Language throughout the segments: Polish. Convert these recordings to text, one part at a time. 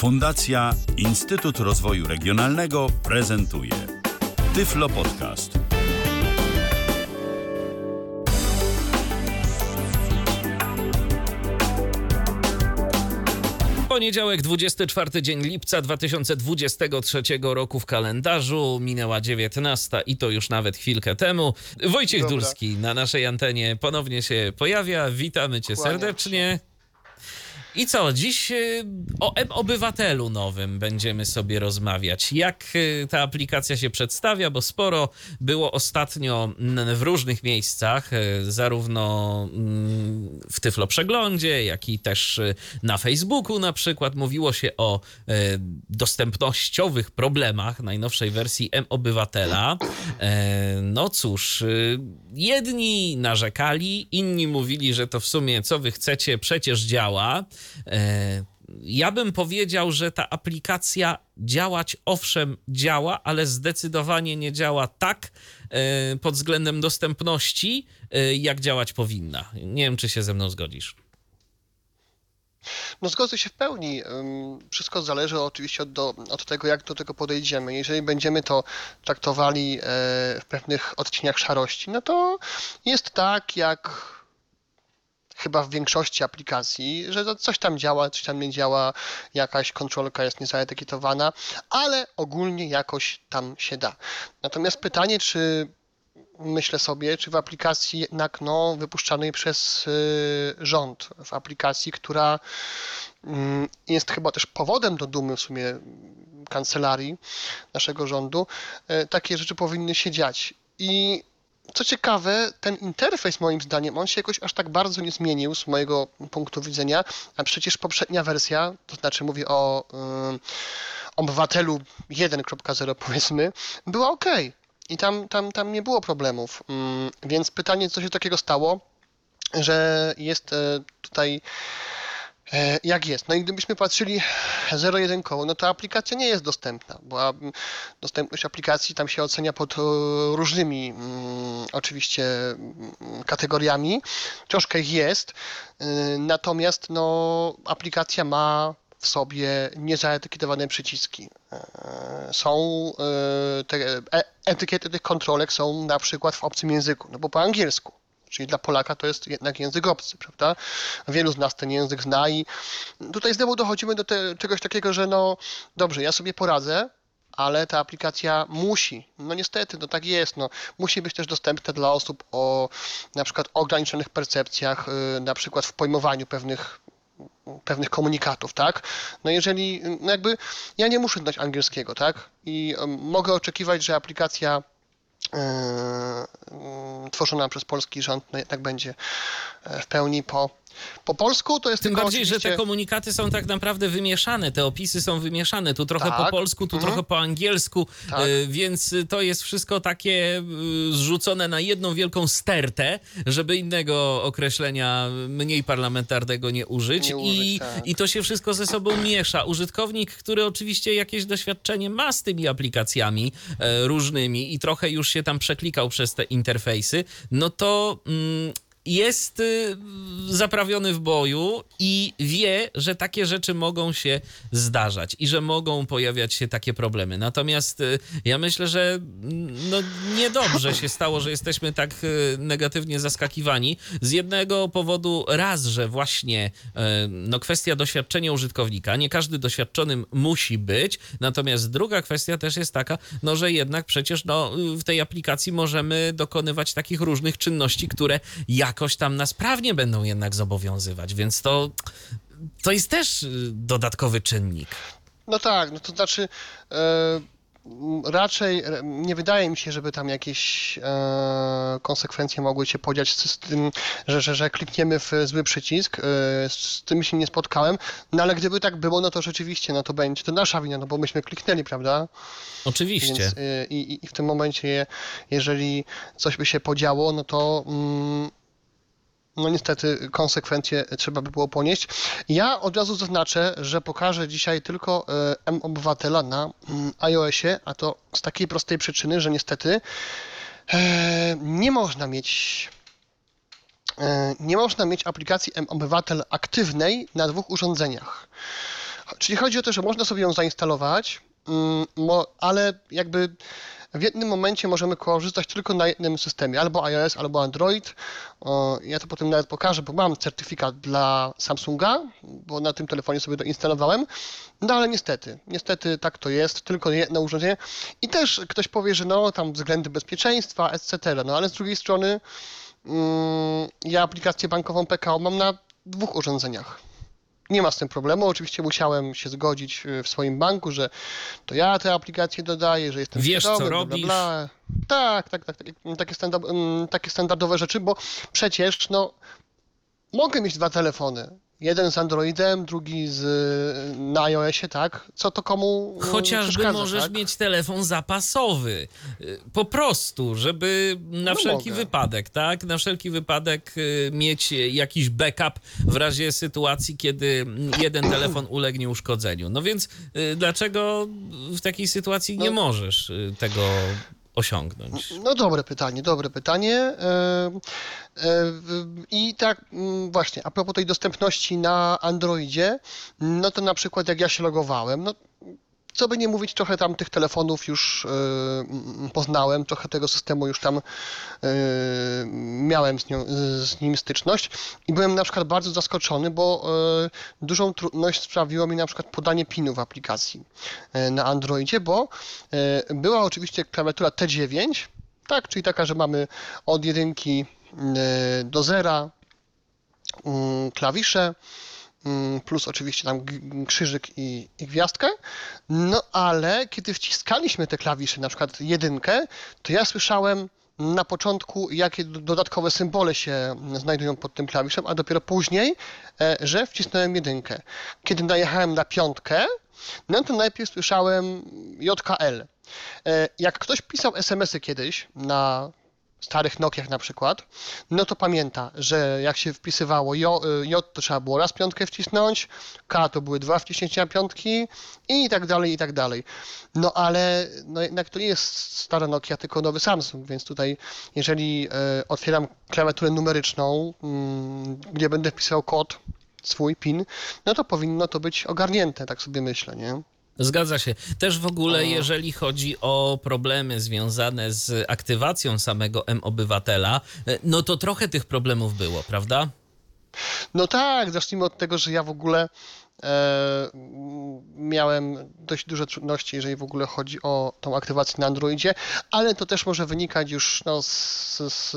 Fundacja Instytut Rozwoju Regionalnego prezentuje Tyflo Podcast. Poniedziałek, 24 dzień lipca 2023 roku w kalendarzu. Minęła 19 i to już nawet chwilkę temu. Wojciech Dobra. Durski na naszej antenie ponownie się pojawia. Witamy cię Kłaniam serdecznie. I co, dziś y, o M-Obywatelu nowym będziemy sobie rozmawiać. Jak y, ta aplikacja się przedstawia, bo sporo było ostatnio w różnych miejscach, y, zarówno mm, w Tyflo Przeglądzie, jak i też na Facebooku na przykład. Mówiło się o dostępnościowych problemach najnowszej wersji M-Obywatela. E, No cóż, jedni narzekali, inni mówili, że to w sumie co wy chcecie, przecież działa. E, Ja bym powiedział, że ta aplikacja działać owszem działa, ale zdecydowanie nie działa tak e, pod względem dostępności, e, jak działać powinna. Nie wiem, czy się ze mną zgodzisz. No zgodzę się w pełni. Wszystko zależy oczywiście od, do, od tego, jak do tego podejdziemy. Jeżeli będziemy to traktowali w pewnych odcieniach szarości, no to jest tak, jak chyba w większości aplikacji, że coś tam działa, coś tam nie działa, jakaś kontrolka jest niezaetykietowana, ale ogólnie jakoś tam się da. Natomiast pytanie, czy myślę sobie, czy w aplikacji jednak no, wypuszczanej przez y, rząd, w aplikacji, która mm, jest chyba też powodem do dumy w sumie kancelarii naszego rządu, y, takie rzeczy powinny się dziać. I co ciekawe, ten interfejs moim zdaniem, on się jakoś aż tak bardzo nie zmienił z mojego punktu widzenia, a przecież poprzednia wersja, to znaczy mówię o y, obywatelu 1.0 powiedzmy, była ok. I tam, tam, tam nie było problemów. Mm, Więc pytanie, co się takiego stało, że jest e, tutaj jak jest. No i gdybyśmy patrzyli zero-jedynkowo, no to aplikacja nie jest dostępna, bo dostępność aplikacji tam się ocenia pod e, różnymi mm, oczywiście mm, kategoriami. Troszkę ich jest, e, natomiast no, aplikacja ma w sobie niezaetykietowane przyciski. E, Są e, te e- etykiety tych kontrolek są na przykład w obcym języku, no bo po angielsku. Czyli dla Polaka to jest jednak język obcy, prawda? Wielu z nas ten język zna i tutaj znowu dochodzimy do te, czegoś takiego, że no dobrze, ja sobie poradzę, ale ta aplikacja musi, no niestety, no tak jest, no, musi być też dostępna dla osób o na przykład ograniczonych percepcjach, y, na przykład w pojmowaniu pewnych pewnych komunikatów, tak? No jeżeli, no jakby, ja nie muszę znać angielskiego, tak? I em, mogę oczekiwać, że aplikacja tworzona przez polski rząd no jednak będzie e, w pełni po, po polsku. To jest Tym bardziej, że te oczywiście- komunikaty są tak naprawdę wymieszane, te opisy są wymieszane, tu trochę po Tak. polsku, tu Mhm. trochę po angielsku, Tak. y, więc to jest wszystko takie y, zrzucone na jedną wielką stertę, żeby innego określenia mniej parlamentarnego nie użyć, Nie użyć, I, tak. i to się wszystko ze sobą miesza. Użytkownik, który oczywiście jakieś doświadczenie ma z tymi aplikacjami e, różnymi i trochę już się tam przeklikał przez te interfejsy, no to... Mm, jest y, zaprawiony w boju i wie, że takie rzeczy mogą się zdarzać i że mogą pojawiać się takie problemy. Natomiast y, ja myślę, że no, niedobrze się stało, że jesteśmy tak y, negatywnie zaskakiwani. Z jednego powodu raz, że właśnie no, kwestia doświadczenia użytkownika. Nie każdy doświadczonym musi być. Natomiast druga kwestia też jest taka, no, że jednak przecież no, w tej aplikacji możemy dokonywać takich różnych czynności, które jakoś tam nas prawnie będą jednak zobowiązywać, więc to, to jest też y, dodatkowy czynnik. No tak, no to znaczy e, raczej e, nie wydaje mi się, żeby tam jakieś e, konsekwencje mogły się podziać z, z tym, że, że, że klikniemy w zły przycisk. E, z tym się nie spotkałem, no ale gdyby tak było, no to rzeczywiście, no to będzie to nasza wina, no bo myśmy kliknęli, prawda? Oczywiście. Więc y, i, i w tym momencie, jeżeli coś by się podziało, no to mm, no niestety konsekwencje trzeba by było ponieść. Ja od razu zaznaczę, że pokażę dzisiaj tylko e, M-Obywatela na mm, iOSie, a to z takiej prostej przyczyny, że niestety e, nie można mieć e, nie można mieć aplikacji M-Obywatel aktywnej na dwóch urządzeniach. Czyli chodzi o to, że można sobie ją zainstalować, mm, ale jakby w jednym momencie możemy korzystać tylko na jednym systemie, albo iOS, albo Android. Ja to potem nawet pokażę, bo mam certyfikat dla Samsunga, bo na tym telefonie sobie to instalowałem. No ale niestety, niestety tak to jest, tylko jedno urządzenie. I też ktoś powie, że no tam względy bezpieczeństwa, etc. No ale z drugiej strony mm, ja aplikację bankową PKO mam na dwóch urządzeniach. Nie ma z tym problemu. Oczywiście musiałem się zgodzić y, w swoim banku, że to ja te aplikacje dodaję, że jestem Wiesz, co robisz. Bla, bla. Tak, tak, tak. Takie, standard, mm, takie standardowe rzeczy, bo przecież no, mogę mieć dwa telefony. Jeden z Androidem, drugi z, na iOSie, tak? Co to komu mm, Chociażby możesz tak? mieć telefon zapasowy. Y, po prostu, żeby na no wszelki mogę. wypadek, tak? Na wszelki wypadek y, mieć jakiś backup w razie sytuacji, kiedy jeden telefon ulegnie uszkodzeniu. No więc y, dlaczego w takiej sytuacji nie no. możesz tego osiągnąć? No dobre pytanie, dobre pytanie. E, e, I tak mm, właśnie, a propos tej dostępności na Androidzie, no to na przykład jak ja się logowałem, no co by nie mówić, trochę tam tych telefonów już y, poznałem, trochę tego systemu już tam y, miałem z, nią, z, nim styczność i byłem na przykład bardzo zaskoczony, bo y, dużą trudność sprawiło mi na przykład podanie pinu w aplikacji na Androidzie, bo była oczywiście klawiatura T9, tak, czyli taka, że mamy od jedynki do zera mm, klawisze, plus oczywiście tam krzyżyk i, i, gwiazdkę. No ale kiedy wciskaliśmy te klawisze, na przykład jedynkę, to ja słyszałem na początku, jakie dodatkowe symbole się znajdują pod tym klawiszem, a dopiero później, e, że wcisnąłem jedynkę. Kiedy najechałem na piątkę, no to najpierw słyszałem JKL. E, jak ktoś pisał SMS-y kiedyś na starych Nokiach na przykład, no to pamięta, że jak się wpisywało J, J to trzeba było raz piątkę wcisnąć, K to były dwa wciśnięcia piątki i tak dalej, i tak dalej. No ale no jednak to nie jest stara Nokia, tylko nowy Samsung, więc tutaj jeżeli e, otwieram klawiaturę numeryczną, mm, gdzie będę wpisał kod, swój PIN, no to powinno to być ogarnięte, tak sobie myślę, nie? Zgadza się. Też w ogóle, jeżeli chodzi o problemy związane z aktywacją samego M-Obywatela, e, no to trochę tych problemów było, prawda? No tak, zacznijmy od tego, że ja w ogóle e, miałem dość duże trudności, jeżeli w ogóle chodzi o tą aktywację na Androidzie, ale to też może wynikać już no, z, z,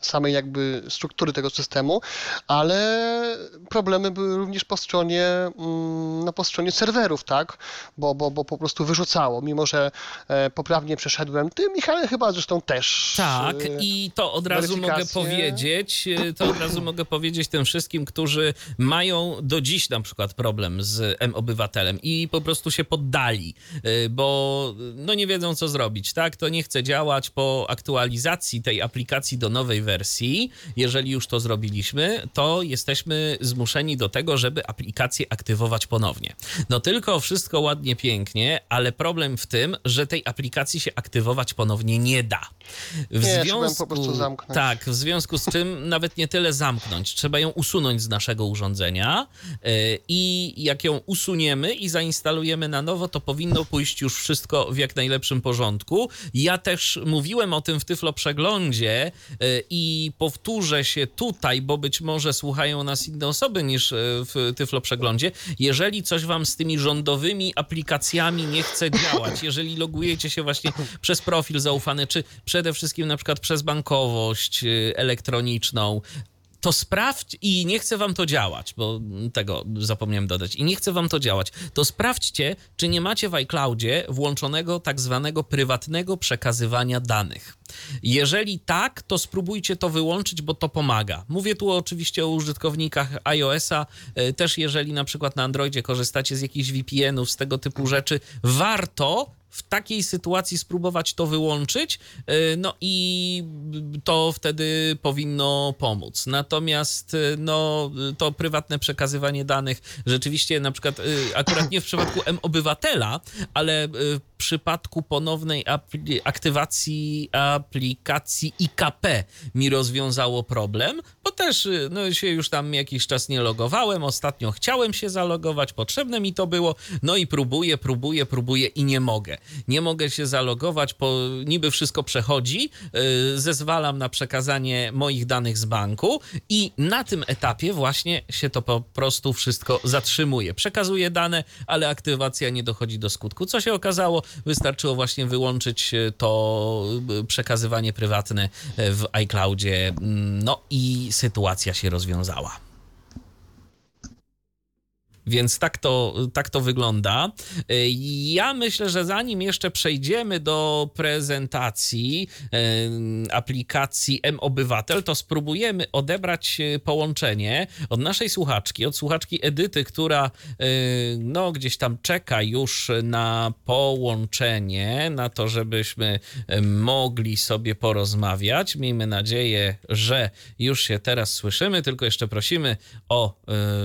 samej jakby struktury tego systemu, ale problemy były również po stronie, mm, no po stronie serwerów, tak, bo, bo, bo po prostu wyrzucało, mimo że e, poprawnie przeszedłem. Ty, Michale, chyba zresztą też. Tak, e, i to od razu mogę powiedzieć, e, to od razu mogę powiedzieć tym wszystkim, którzy mają do dziś na przykład problem z M-Obywatelem i po prostu się poddali, bo no nie wiedzą co zrobić, tak, to nie chce działać po aktualizacji tej aplikacji do nowej wersji, jeżeli już to zrobiliśmy, to jesteśmy zmuszeni do tego, żeby aplikację aktywować ponownie. No tylko wszystko ładnie, pięknie, ale problem w tym, że tej aplikacji się aktywować ponownie nie da. W nie, związku, po prostu zamknąć. Tak, w związku z czym nawet nie tyle zamknąć, trzeba ją usunąć z naszego urządzenia yy, i jak ją usuniemy i zainstalujemy na nowo, to powinno pójść już wszystko w jak najlepszym porządku. Ja też mówiłem o tym w Tyflo Przeglądzie yy, i i powtórzę się tutaj, bo być może słuchają nas inne osoby niż e, w Tyflo Przeglądzie. Jeżeli coś wam z tymi rządowymi aplikacjami nie chce działać, jeżeli logujecie się właśnie przez profil zaufany, czy przede wszystkim na przykład przez bankowość e, elektroniczną, to sprawdź i nie chcę wam to działać, bo tego zapomniałem dodać. I nie chcę wam to działać. To sprawdźcie, czy nie macie w iCloudzie włączonego tak zwanego prywatnego przekazywania danych. Jeżeli tak, to spróbujcie to wyłączyć, bo to pomaga. Mówię tu oczywiście o użytkownikach iOS-a. E, też jeżeli na przykład na Androidzie korzystacie z jakichś VPN-ów, z tego typu rzeczy, warto w takiej sytuacji spróbować to wyłączyć, y, no i to wtedy powinno pomóc. Natomiast y, no, to prywatne przekazywanie danych rzeczywiście na przykład y, akurat nie w przypadku M-Obywatela, ale przypadku ponownej apli- aktywacji aplikacji IKP mi rozwiązało problem, bo też y, no, się już tam jakiś czas nie logowałem. Ostatnio chciałem się zalogować, potrzebne mi to było. No i próbuję, próbuję, próbuję i nie mogę. Nie mogę się zalogować, bo niby wszystko przechodzi. y, Zezwalam na przekazanie moich danych z banku i na tym etapie właśnie się to po prostu wszystko zatrzymuje. Przekazuję dane, ale aktywacja nie dochodzi do skutku. Co się okazało? Wystarczyło właśnie wyłączyć y, to y, przekazywanie prywatne y, w iCloudzie. Mm, No i sytuacja się rozwiązała. Więc tak to, tak to wygląda. Y, Ja myślę, że zanim jeszcze przejdziemy do prezentacji y, aplikacji M-Obywatel, to spróbujemy odebrać y, połączenie od naszej słuchaczki, od słuchaczki Edyty, która no, gdzieś tam czeka już na połączenie, na to, żebyśmy mogli sobie porozmawiać. Miejmy nadzieję, że już się teraz słyszymy, tylko jeszcze prosimy o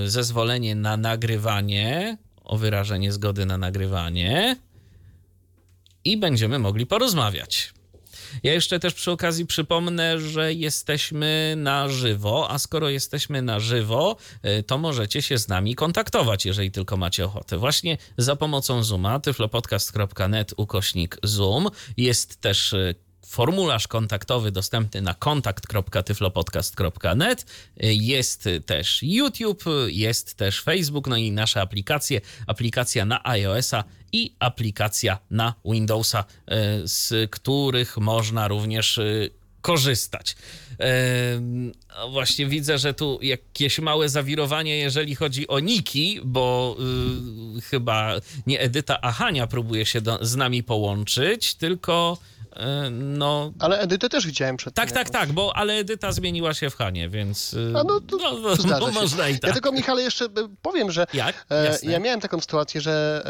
zezwolenie na nagrywanie, o wyrażenie zgody na nagrywanie i będziemy mogli porozmawiać. Ja jeszcze też przy okazji przypomnę, że jesteśmy na żywo, a skoro jesteśmy na żywo, y, to możecie się z nami kontaktować, jeżeli tylko macie ochotę. Właśnie za pomocą Zooma, tyflopodcast.net ukośnik Zoom. Jest też y, formularz kontaktowy dostępny na kontakt.tyflopodcast.net. Jest też YouTube, jest też Facebook, no i nasze aplikacje. Aplikacja na iOS-a i aplikacja na Windowsa, e, z których można również e, korzystać. No Właśnie widzę, że tu jakieś małe zawirowanie, jeżeli chodzi o Niki, bo chyba nie Edyta, a Hania próbuje się do, z nami połączyć, tylko no... Ale Edytę też widziałem przed Tak, tak, tak, bo ale Edyta zmieniła się w Hanie, więc A no to no, no, można i tak. Ja tylko, Michale, jeszcze e, powiem, że Jak? e, Jasne. ja miałem taką sytuację, że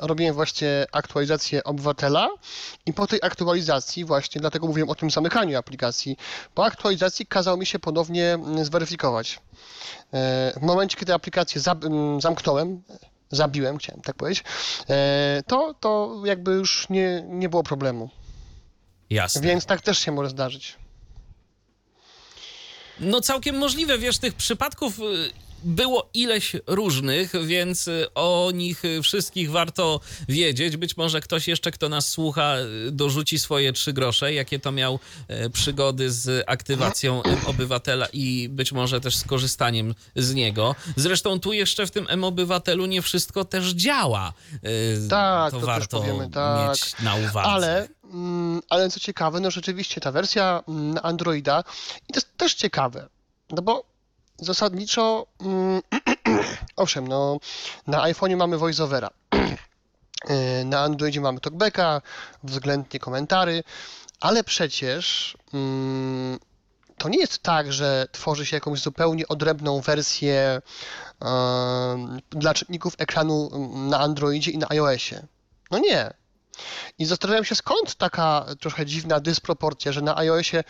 e, robiłem właśnie aktualizację obywatela i po tej aktualizacji właśnie, dlatego mówiłem o tym zamykaniu aplikacji, po aktualizacji kazał mi się ponownie mm, zweryfikować. E, w momencie, kiedy aplikację mm, zamknąłem, zabiłem, chciałem tak powiedzieć, e, to, to jakby już nie, nie było problemu. Jasne. Więc tak też się może zdarzyć. No całkiem możliwe, wiesz, tych przypadków y, było ileś różnych, więc y, o nich wszystkich warto wiedzieć. Być może ktoś jeszcze, kto nas słucha, y, dorzuci swoje trzy grosze, jakie to miał e, przygody z aktywacją M-Obywatela i być może też z korzystaniem z niego. Zresztą tu jeszcze w tym M-Obywatelu nie wszystko też działa. Y, Tak, to to też warto powiemy, tak. mieć na uwadze. Ale, mm, ale co ciekawe, no rzeczywiście ta wersja mm, na Androida i to jest też ciekawe, no bo zasadniczo, mm, owszem, no na iPhone'ie mamy voiceovera, y, na Androidzie mamy talkbacka, względnie komentary, ale przecież mm, to nie jest tak, że tworzy się jakąś zupełnie odrębną wersję em, dla czytników ekranu mm, na Androidzie i na iOSie. No nie. I zastanawiam się, skąd taka trochę dziwna dysproporcja, że na iOSie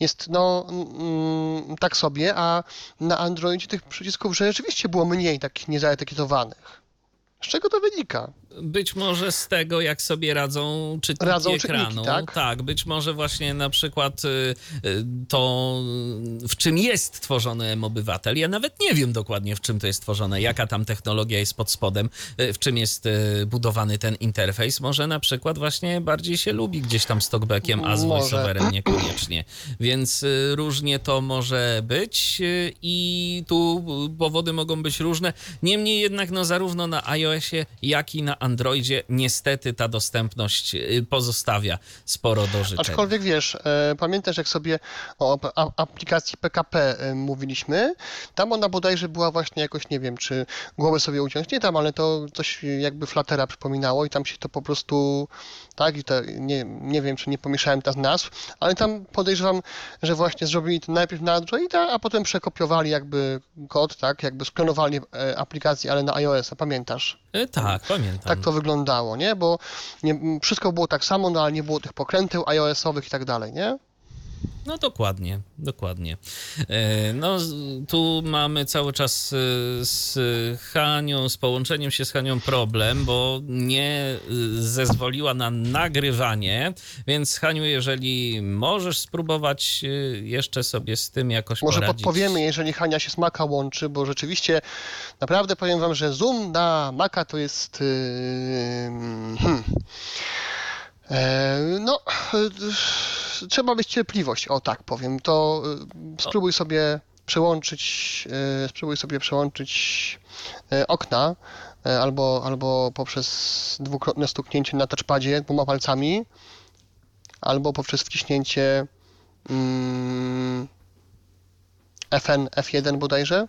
jest no mm, tak sobie, a na Androidzie tych przycisków rzeczywiście było mniej takich niezaetykietowanych. Z czego to wynika? Być może z tego, jak sobie radzą czytniki Radzą czytniki, ekranu. tak? być może właśnie na przykład y, y, to, y, w czym jest tworzony M-Obywatel. Ja nawet nie wiem dokładnie, w czym to jest tworzone, jaka tam technologia jest pod spodem, w czym jest budowany ten interfejs. Może na przykład właśnie bardziej się lubi gdzieś tam z talkbackiem, a z voiceoverem niekoniecznie. Więc różnie to może być i tu powody mogą być różne. Niemniej jednak no zarówno na iOSie, jak i na Androidzie niestety ta dostępność y, pozostawia sporo do życzenia. Aczkolwiek wiesz, e, pamiętasz jak sobie o aplikacji PKP e, mówiliśmy, tam ona bodajże była właśnie jakoś, nie wiem, czy głowę sobie uciąć, nie tam, ale to coś jakby Fluttera przypominało i tam się to po prostu, tak, i to nie, nie wiem, czy nie pomieszałem teraz nazw, ale tam podejrzewam, że właśnie zrobili to najpierw na Androida, a potem przekopiowali jakby kod, tak, jakby sklonowali e, aplikację, ale na iOS-a, pamiętasz? Y, Tak, pamiętam. Tak to wyglądało, nie? Bo nie, wszystko było tak samo, no ale nie było tych pokręteł iOS-owych i tak dalej, nie? No dokładnie, dokładnie. E, no tu mamy cały czas e, z Hanią, z połączeniem się z Hanią problem, bo nie e, zezwoliła na nagrywanie, więc Haniu, jeżeli możesz spróbować jeszcze sobie z tym jakoś Może poradzić. podpowiemy, jeżeli Hania się z Maka łączy, bo rzeczywiście naprawdę powiem wam, że Zoom na Maka to jest... Hmm. E, no, e, trzeba mieć cierpliwość, o tak powiem. To e, spróbuj sobie przełączyć, spróbuj sobie przełączyć okna albo, albo poprzez dwukrotne stuknięcie na touchpadzie dwoma palcami, albo poprzez wciśnięcie mm, FN, F1 bodajże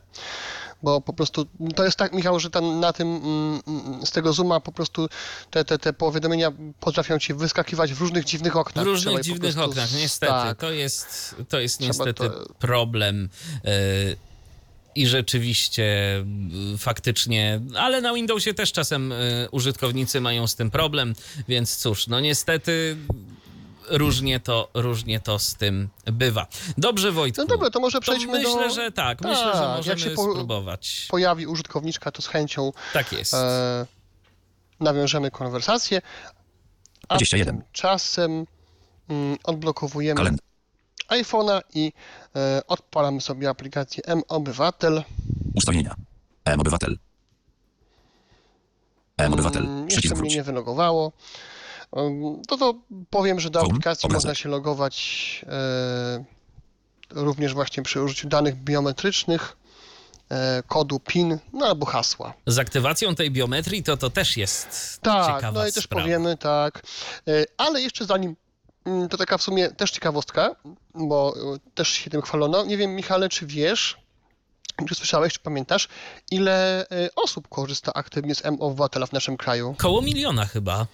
bo po prostu to jest tak, Michał, że tam na tym, mm, mm, z tego Zooma po prostu te, te, te powiadomienia potrafią ci wyskakiwać w różnych dziwnych oknach. W różnych dziwnych prostu... oknach, niestety. Tak. To jest, to jest niestety to... problem. Yy i rzeczywiście faktycznie, ale na Windowsie też czasem y, użytkownicy mają z tym problem, więc cóż, no niestety różnie to, różnie to z tym bywa. Dobrze, Wojtku. No dobra, to może przejdźmy to myślę, do... że tak, tak, myślę, że tak, możemy jak się po... spróbować. pojawi użytkowniczka, to z chęcią tak jest. E, nawiążemy konwersację. A 21. czasem mm, odblokowujemy Kalend iPhone'a i e, odpalamy sobie aplikację M-Obywatel. Ustawienia. M-Obywatel. M-Obywatel. Mm, jeszcze mnie nie wylogowało. No to powiem, że do aplikacji można się logować e, również właśnie przy użyciu danych biometrycznych, e, kodu PIN, no albo hasła. Z aktywacją tej biometrii to to też jest tak, ciekawa no i też powiemy, tak. E, ale jeszcze zanim mm, to taka w sumie też ciekawostka, bo też się tym chwalono. Nie wiem, Michale, czy wiesz, czy słyszałeś, czy pamiętasz, ile osób korzysta aktywnie z M-Obywatela w naszym kraju? Koło miliona chyba.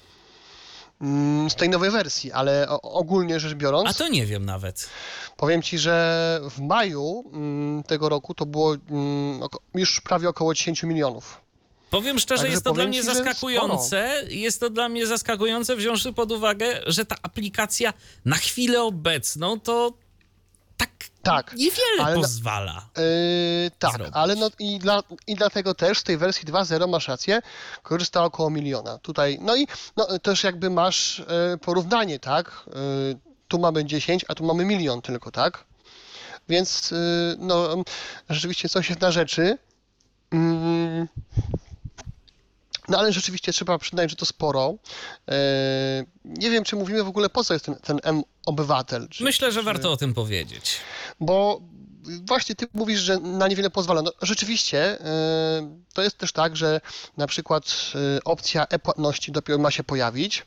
Mm, z tej nowej wersji, ale ogólnie rzecz biorąc. A to nie wiem nawet. Powiem ci, że w maju mm, tego roku to było mm, już prawie około 10 milionów. Powiem szczerze, Także jest to dla mnie zaskakujące. Jest to dla mnie zaskakujące, wziąwszy pod uwagę, że ta aplikacja na chwilę obecną to tak, niewiele ale, pozwala. Yy, tak, zrobić. ale no i, dla, i dlatego też z tej wersji 2.0 masz rację, korzysta około miliona. Tutaj, no i no, też jakby masz yy, porównanie, tak? Yy, tu mamy 10, a tu mamy milion tylko, tak? Więc yy, no rzeczywiście coś jest na rzeczy. No ale rzeczywiście trzeba przyznać, że to sporo. E, nie wiem, czy mówimy w ogóle po co jest ten, ten M-obywatel. Myślę, że czy... warto o tym powiedzieć. Bo właśnie ty mówisz, że na niewiele pozwala. No, rzeczywiście e, to jest też tak, że na przykład e, opcja e-płatności dopiero ma się pojawić.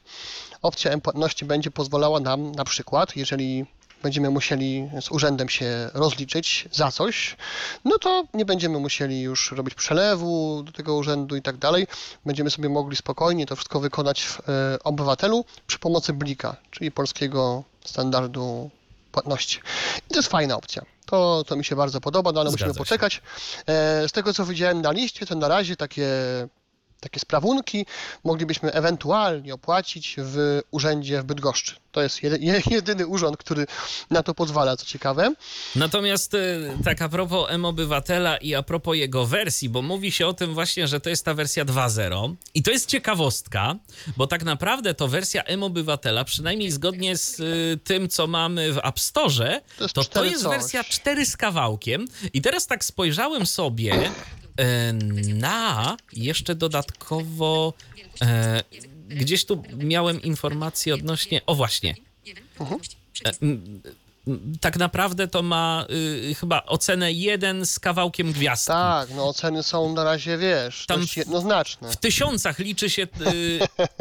Opcja e-płatności będzie pozwalała nam na przykład, jeżeli będziemy musieli z urzędem się rozliczyć za coś, no to nie będziemy musieli już robić przelewu do tego urzędu i tak dalej. Będziemy sobie mogli spokojnie to wszystko wykonać w e, obywatelu przy pomocy Blika, czyli polskiego standardu płatności. I to jest fajna opcja. To, to mi się bardzo podoba, no ale Zgadza musimy się. poczekać. E, z tego, co widziałem na liście, to na razie takie takie sprawunki moglibyśmy ewentualnie opłacić w urzędzie w Bydgoszczy. To jest jedyny urząd, który na to pozwala, co ciekawe. Natomiast y, tak a propos M-Obywatela i a propos jego wersji, bo mówi się o tym właśnie, że to jest ta wersja 2.0 i to jest ciekawostka, bo tak naprawdę to wersja M-Obywatela, przynajmniej zgodnie z y, tym, co mamy w App Store, to, to, to jest wersja 4 z kawałkiem i teraz tak spojrzałem sobie E, na jeszcze dodatkowo e, gdzieś tu miałem informację odnośnie. O właśnie. E, tak naprawdę to ma y, chyba ocenę jeden z kawałkiem gwiazdki. Tak, no oceny są na razie, wiesz, Tam dość jednoznaczne. W tysiącach liczy się y,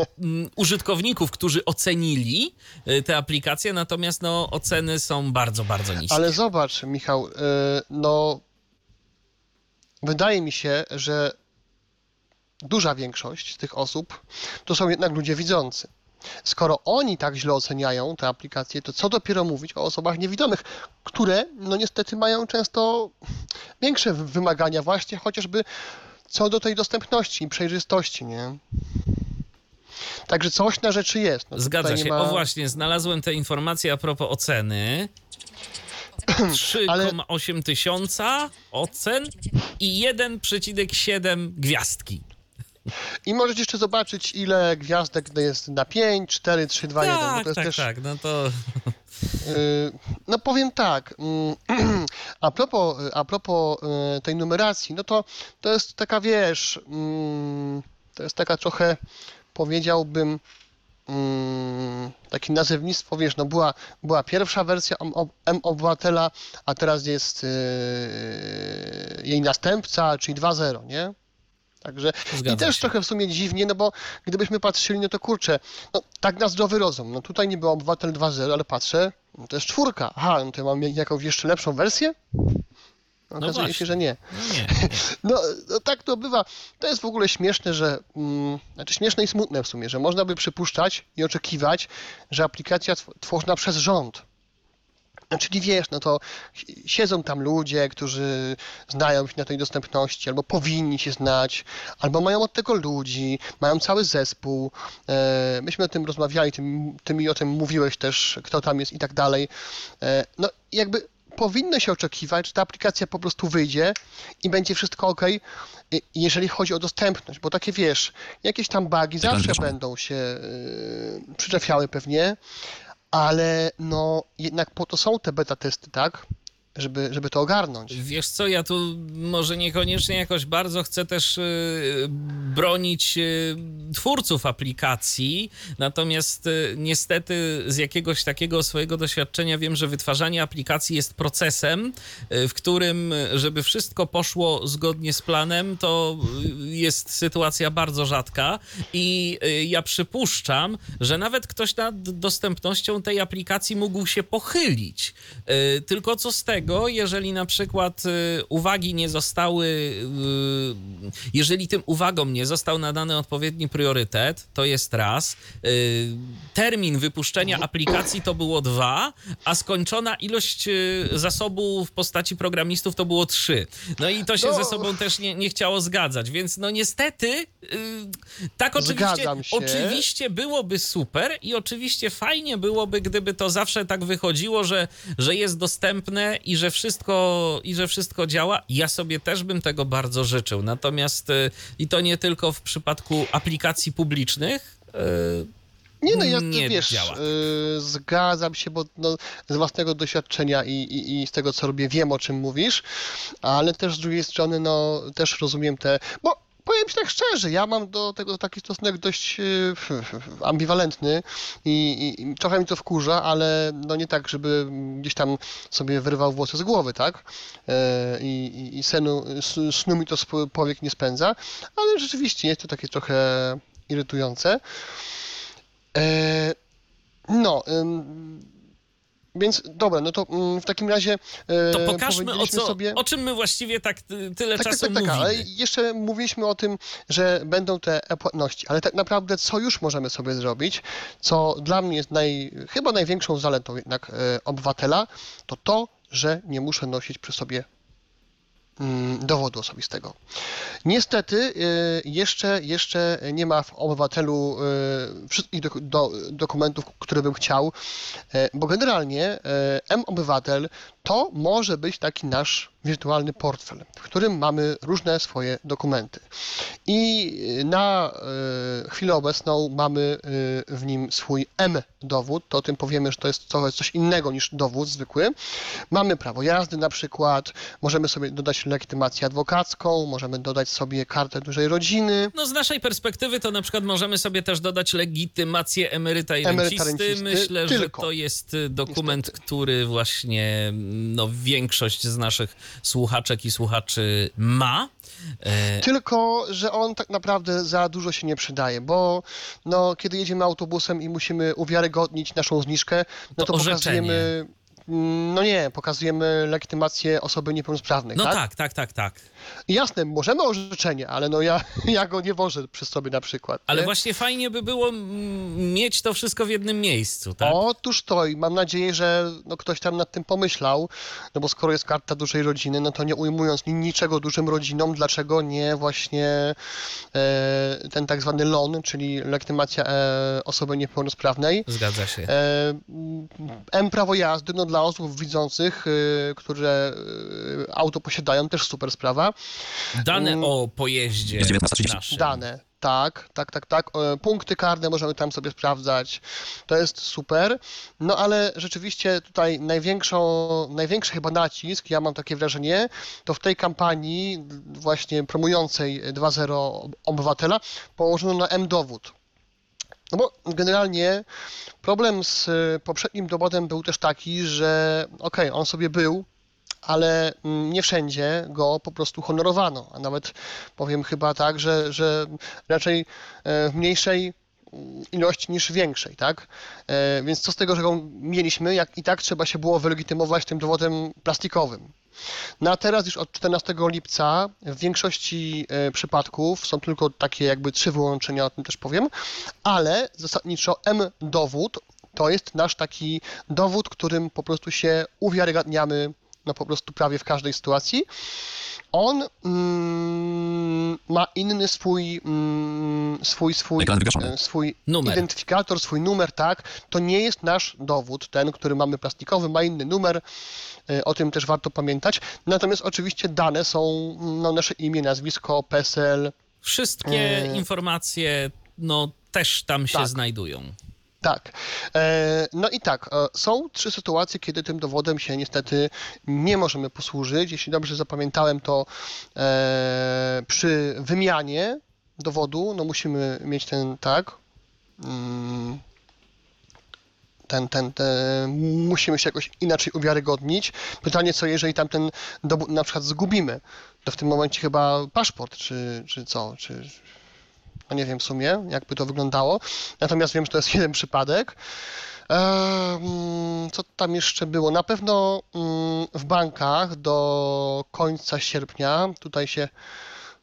użytkowników, którzy ocenili y, te aplikacje, natomiast no, oceny są bardzo, bardzo niskie. Ale zobacz, Michał, y, no wydaje mi się, że duża większość tych osób to są jednak ludzie widzący. Skoro oni tak źle oceniają te aplikacje, to co dopiero mówić o osobach niewidomych, które no niestety mają często większe wymagania właśnie chociażby co do tej dostępności i przejrzystości, nie? Także coś na rzeczy jest. No, Zgadza się. Ma... O właśnie, znalazłem te informacje a propos oceny. 3,8 tysiąca ocen i 1,7 gwiazdki. I możecie jeszcze zobaczyć, ile gwiazdek jest na 5, 4, 3, 2, 1. Bo Tak, to jest tak, też, tak. No to y, no powiem tak, mm, a propos, a propos y, tej numeracji, no to to jest taka, wiesz, mm, to jest taka trochę, powiedziałbym, mm, takie nazewnictwo, wiesz, no była, była pierwsza wersja M-Obywatela, a teraz jest y, jej następca, czyli 2.0, nie? Także Zgadza i też się. trochę w sumie dziwnie, no bo gdybyśmy patrzyli, no to kurczę, no tak na zdrowy rozum, no tutaj nie był Obywatel 2.0, ale patrzę, no to jest czwórka, aha, no to ja mam jakąś jeszcze lepszą wersję? No, okazuje właśnie. się, że nie. no nie. No, no tak to bywa. To jest w ogóle śmieszne, że. Mm, znaczy śmieszne i smutne w sumie, że można by przypuszczać i oczekiwać, że aplikacja tw- tworzona przez rząd. No, Czyli wiesz, no to si- siedzą tam ludzie, którzy znają się na tej dostępności, albo powinni się znać, albo mają od tego ludzi, mają cały zespół. E, myśmy o tym rozmawiali, ty mi o tym mówiłeś też, kto tam jest i tak dalej. E, no jakby powinno się oczekiwać, że ta aplikacja po prostu wyjdzie i będzie wszystko ok, jeżeli chodzi o dostępność, bo takie wiesz, jakieś tam bugi zawsze będą się yy, przyczepiały pewnie, ale no jednak po to są te beta testy, tak? Żeby, żeby to ogarnąć. Wiesz co, ja tu może niekoniecznie jakoś bardzo chcę też y, bronić y, twórców aplikacji, natomiast y, niestety z jakiegoś takiego swojego doświadczenia wiem, że wytwarzanie aplikacji jest procesem, w którym, żeby wszystko poszło zgodnie z planem, to jest sytuacja bardzo rzadka i ja przypuszczam, że nawet ktoś nad dostępnością tej aplikacji mógł się pochylić. Tylko co z tego, jeżeli na przykład y, uwagi nie zostały, y, jeżeli tym uwagom nie został nadany odpowiedni priorytet, to jest raz. Y, Termin wypuszczenia aplikacji to było dwa, a skończona ilość zasobu w postaci programistów to było trzy. No i to się No. ze sobą też nie, nie chciało zgadzać, więc no niestety tak oczywiście, oczywiście byłoby super i oczywiście fajnie byłoby, gdyby to zawsze tak wychodziło, że, że jest dostępne i że wszystko i że wszystko działa. Ja sobie też bym tego bardzo życzył. Natomiast y, i to nie tylko w przypadku aplikacji publicznych. y, Nie no, ja nie wiesz, działa. y, zgadzam się, bo no, z własnego doświadczenia i, i, i z tego, co robię, wiem, o czym mówisz, ale też z drugiej strony, no, też rozumiem te, bo powiem ci tak szczerze, ja mam do tego taki stosunek dość y, ambiwalentny i, i, i trochę mi to wkurza, ale no nie tak, żeby gdzieś tam sobie wyrwał włosy z głowy, tak? E, I, i, senu, snu mi to powiek nie spędza, ale rzeczywiście jest to takie trochę irytujące. E, no, więc dobra, no to mm, w takim razie e, To pokażmy, o, co, sobie... o czym my właściwie tak tyle Tak, tak, czasu tak, tak, mówimy. ale jeszcze mówiliśmy o tym, że będą te e-płatności, ale tak naprawdę co już możemy sobie zrobić, co dla mnie jest naj, chyba największą zaletą jednak e, obywatela, to to, że nie muszę nosić przy sobie dowodu osobistego. Niestety y, jeszcze, jeszcze nie ma w obywatelu y, wszystkich dok- do, dokumentów, które bym chciał, e, bo generalnie M-Obywatel to może być taki nasz wirtualny portfel, w którym mamy różne swoje dokumenty. I y, na y, chwilę obecną mamy y, w nim swój M-dowód, to o tym powiemy, że to jest coś innego niż dowód zwykły. Mamy prawo jazdy na przykład, możemy sobie dodać legitymację adwokacką, możemy dodać sobie kartę dużej rodziny, No z naszej perspektywy to na przykład możemy sobie też dodać legitymację emeryta i Emeryta, rencisty. rencisty, Myślę, że tylko. to jest dokument, Niestety. który właśnie no, większość z naszych słuchaczek i słuchaczy ma. E, Tylko, że on tak naprawdę za dużo się nie przydaje, bo no, kiedy jedziemy autobusem i musimy uwiarygodnić naszą zniżkę, no To to, pokazujemy mm, no nie, pokazujemy legitymację osoby niepełnosprawnej, No tak? tak, tak, tak, tak. Jasne, możemy orzeczenie, ale no ja, ja go nie wożę przy sobie na przykład. Ale nie? właśnie fajnie by było mieć to wszystko w jednym miejscu, tak? Otóż to i mam nadzieję, że no, ktoś tam nad tym pomyślał, no bo skoro jest karta dużej rodziny, no to nie ujmując ni- niczego dużym rodzinom, dlaczego nie właśnie e, ten tak zwany LON, czyli legitymacja e, osoby niepełnosprawnej. Zgadza się. E, M prawo jazdy, no dla osób widzących, e, które e, auto posiadają, też super sprawa. Dane o pojeździe Jest 19.30. naszym. Dane, tak, tak, tak, tak. E, Punkty karne możemy tam sobie sprawdzać. To jest super. No ale rzeczywiście tutaj największą, największy chyba nacisk, ja mam takie wrażenie, to w tej kampanii właśnie promującej 2.0 obywatela położono na M-dowód. No bo generalnie problem z poprzednim dowodem był też taki, że okej, on sobie był, ale mm, nie wszędzie go po prostu honorowano, a nawet powiem chyba tak, że, że raczej e, w mniejszej mm, ilości niż większej, tak? E, Więc co z tego, że go mieliśmy, jak i tak trzeba się było wylegitymować tym dowodem plastikowym. No a teraz już od 14 lipca w większości e, przypadków są tylko takie jakby trzy wyłączenia, o tym też powiem, ale zasadniczo M-dowód to jest nasz taki dowód, którym po prostu się uwiarygadniamy no po prostu prawie w każdej sytuacji. On mm, ma inny swój, mm, swój, swój, e, swój Numer. identyfikator, swój numer, tak. To nie jest nasz dowód, ten, który mamy plastikowy, ma inny numer. e, O tym też warto pamiętać. Natomiast oczywiście dane są no, nasze imię, nazwisko, PESEL, Wszystkie E, informacje, no, też tam się tak. znajdują. Tak. E, No i tak, e, są trzy sytuacje, kiedy tym dowodem się niestety nie możemy posłużyć. Jeśli dobrze zapamiętałem, to e, przy wymianie dowodu, no musimy mieć ten, tak, mm, ten, ten, ten, musimy się jakoś inaczej uwiarygodnić. Pytanie, co jeżeli tamten dowód na przykład zgubimy, to w tym momencie chyba paszport, czy, czy co, czy, no nie wiem w sumie, jakby to wyglądało. Natomiast wiem, że to jest jeden przypadek. Co tam jeszcze było? Na pewno mm, w bankach do końca sierpnia, tutaj się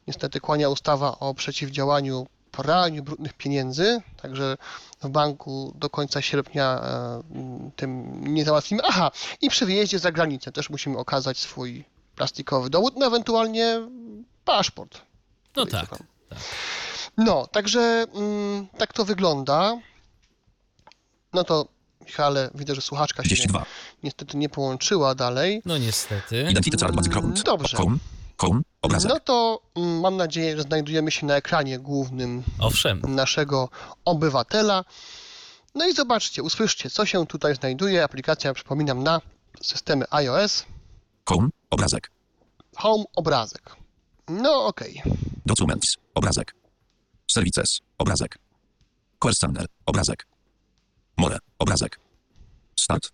niestety kłania ustawa o przeciwdziałaniu praniu brudnych pieniędzy, także w banku do końca sierpnia tym nie załatwimy. Aha, i przy wyjeździe za granicę też musimy okazać swój plastikowy dowód, no ewentualnie paszport. No tak. tak. No, także mm, tak to wygląda. No to, Michale, widzę, że słuchaczka się 32. niestety nie połączyła dalej. No niestety. Background. Dobrze. Home. Home. Obrazek. No to mm, mam nadzieję, że znajdujemy się na ekranie głównym Owszem. naszego obywatela. No i zobaczcie, usłyszcie, co się tutaj znajduje. Aplikacja, przypominam, na systemy iOS. Home. Obrazek. Home, obrazek. No okej. Documents. Obrazek. Services. Obrazek. Questioner. Obrazek. More. Obrazek. Start.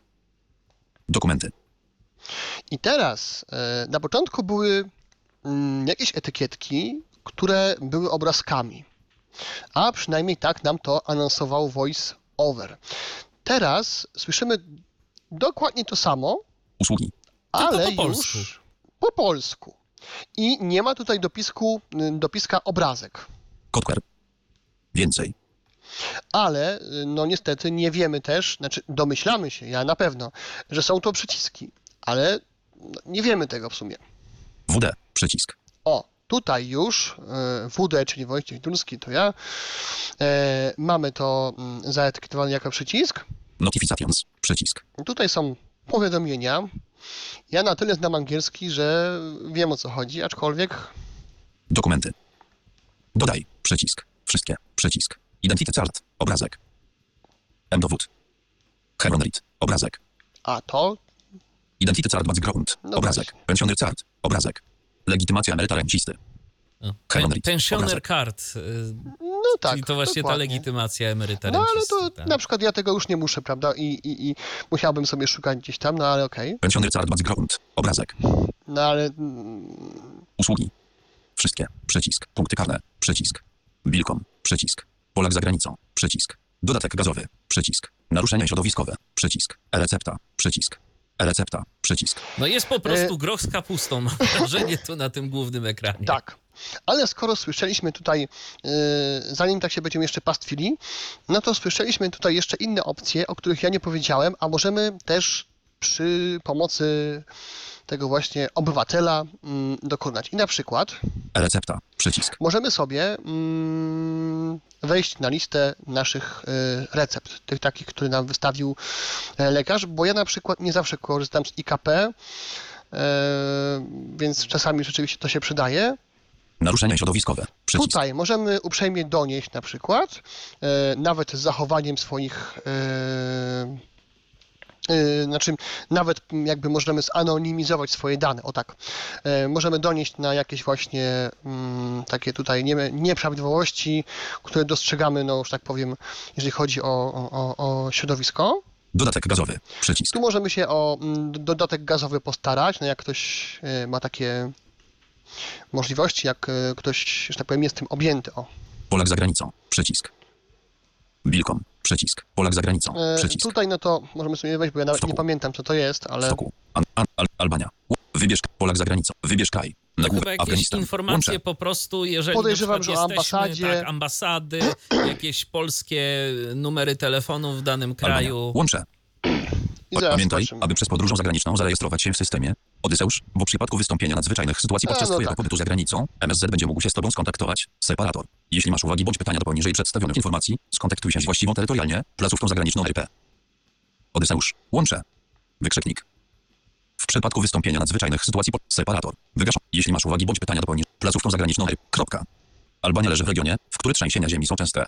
Dokumenty. I teraz e, na początku były mm, jakieś etykietki, które były obrazkami. A przynajmniej tak nam to anonsował Voice Over. Teraz słyszymy dokładnie to samo, Usługi. ale po polsku. już po polsku. I nie ma tutaj dopisku, y, dopiska obrazek. Kotker. Więcej. Ale y, no niestety nie wiemy też, znaczy domyślamy się, ja na pewno, że są to przyciski, ale no, nie wiemy tego w sumie. WD. Przycisk. O, tutaj już e, WD, czyli Wojciech Dulski, to ja, e, mamy to mm, zaetykietowane jako przycisk. Notifications. Przycisk. Tutaj są powiadomienia. Ja na tyle znam angielski, że wiem o co chodzi, aczkolwiek Dokumenty. Dodaj. Przycisk. Wszystkie. Przycisk. Identity chart. Obrazek. M-dowód. Heron read. Obrazek. a to, Identity chart background. No Obrazek. właśnie. Pensioner chart. Obrazek. Legitymacja emeryta rencisty. Heron. Pensioner card. y, no tak. czyli to właśnie ta dokładnie. legitymacja emeryta No ale to tak. na przykład ja tego już nie muszę, prawda? I, i, i musiałbym sobie szukać gdzieś tam, no ale okej. Pensioner chart background. Obrazek. No ale mm, Usługi. Wszystkie. Przycisk. Punkty karne. Przycisk. Bilkom. Przycisk. Polak za granicą. Przycisk. Dodatek gazowy. Przycisk. Naruszenia środowiskowe. Przycisk. E-recepta. Przycisk. E-recepta. Przycisk. No jest po prostu E- groch z kapustą, mam wrażenie, tu na tym głównym ekranie. Tak. Ale skoro słyszeliśmy tutaj, yy, zanim tak się będziemy jeszcze pastwili, no to słyszeliśmy tutaj jeszcze inne opcje, o których ja nie powiedziałem, a możemy też przy pomocy tego właśnie obywatela mm, dokonać. I na przykład E-recepta. Przycisk. możemy sobie mm, wejść na listę naszych y, recept, tych takich, które nam wystawił e, lekarz, bo ja na przykład nie zawsze korzystam z IKP, e, więc czasami rzeczywiście to się przydaje. Naruszenia środowiskowe. Przycisk. Tutaj możemy uprzejmie donieść na przykład, e, nawet z zachowaniem swoich, znaczy nawet jakby możemy zanonimizować swoje dane, o tak. E, możemy donieść na jakieś właśnie mm, takie tutaj nie, nieprawidłowości, które dostrzegamy, no już tak powiem, jeżeli chodzi o, o, o środowisko. Dodatek gazowy. Przycisk. Tu możemy się o mm, dodatek gazowy postarać, no jak ktoś e, ma takie możliwości, jak ktoś, że tak powiem, jest tym objęty. O. Polak za granicą. Przycisk. Bilkom. Przycisk. Polak za granicą. E, Przycisk. Tutaj no to możemy sobie wejść, bo ja nawet nie Stoku. pamiętam co to jest, ale Stoku. An, an, al, Albania. Wybierz Polak za granicą. Wybierz kraj. To Nagłówek chyba jakieś Afganistan. informacje Łącze. po prostu, jeżeli Podejrzewam, na że jesteśmy, ambasadzie- tak, ambasady, jakieś polskie numery telefonów w danym kraju. Albania. Łącze. I zaraz Pamiętaj, aby przez podróżą zagraniczną zarejestrować się w systemie Odyseusz, bo w przypadku wystąpienia nadzwyczajnych sytuacji A, podczas no Twojego tak. pobytu za granicą, MSZ będzie mógł się z Tobą skontaktować. Separator. Jeśli masz uwagi bądź pytania do poniżej przedstawionych informacji, skontaktuj się z właściwą terytorialnie placówką zagraniczną RP. Odyseusz. Łącze. Wykrzyknik. W przypadku wystąpienia nadzwyczajnych sytuacji pod separator. Wygasz. Jeśli masz uwagi bądź pytania do poniżej placówką zagraniczną RP. Kropka. Albania leży w regionie, w którym trzęsienia ziemi są częste.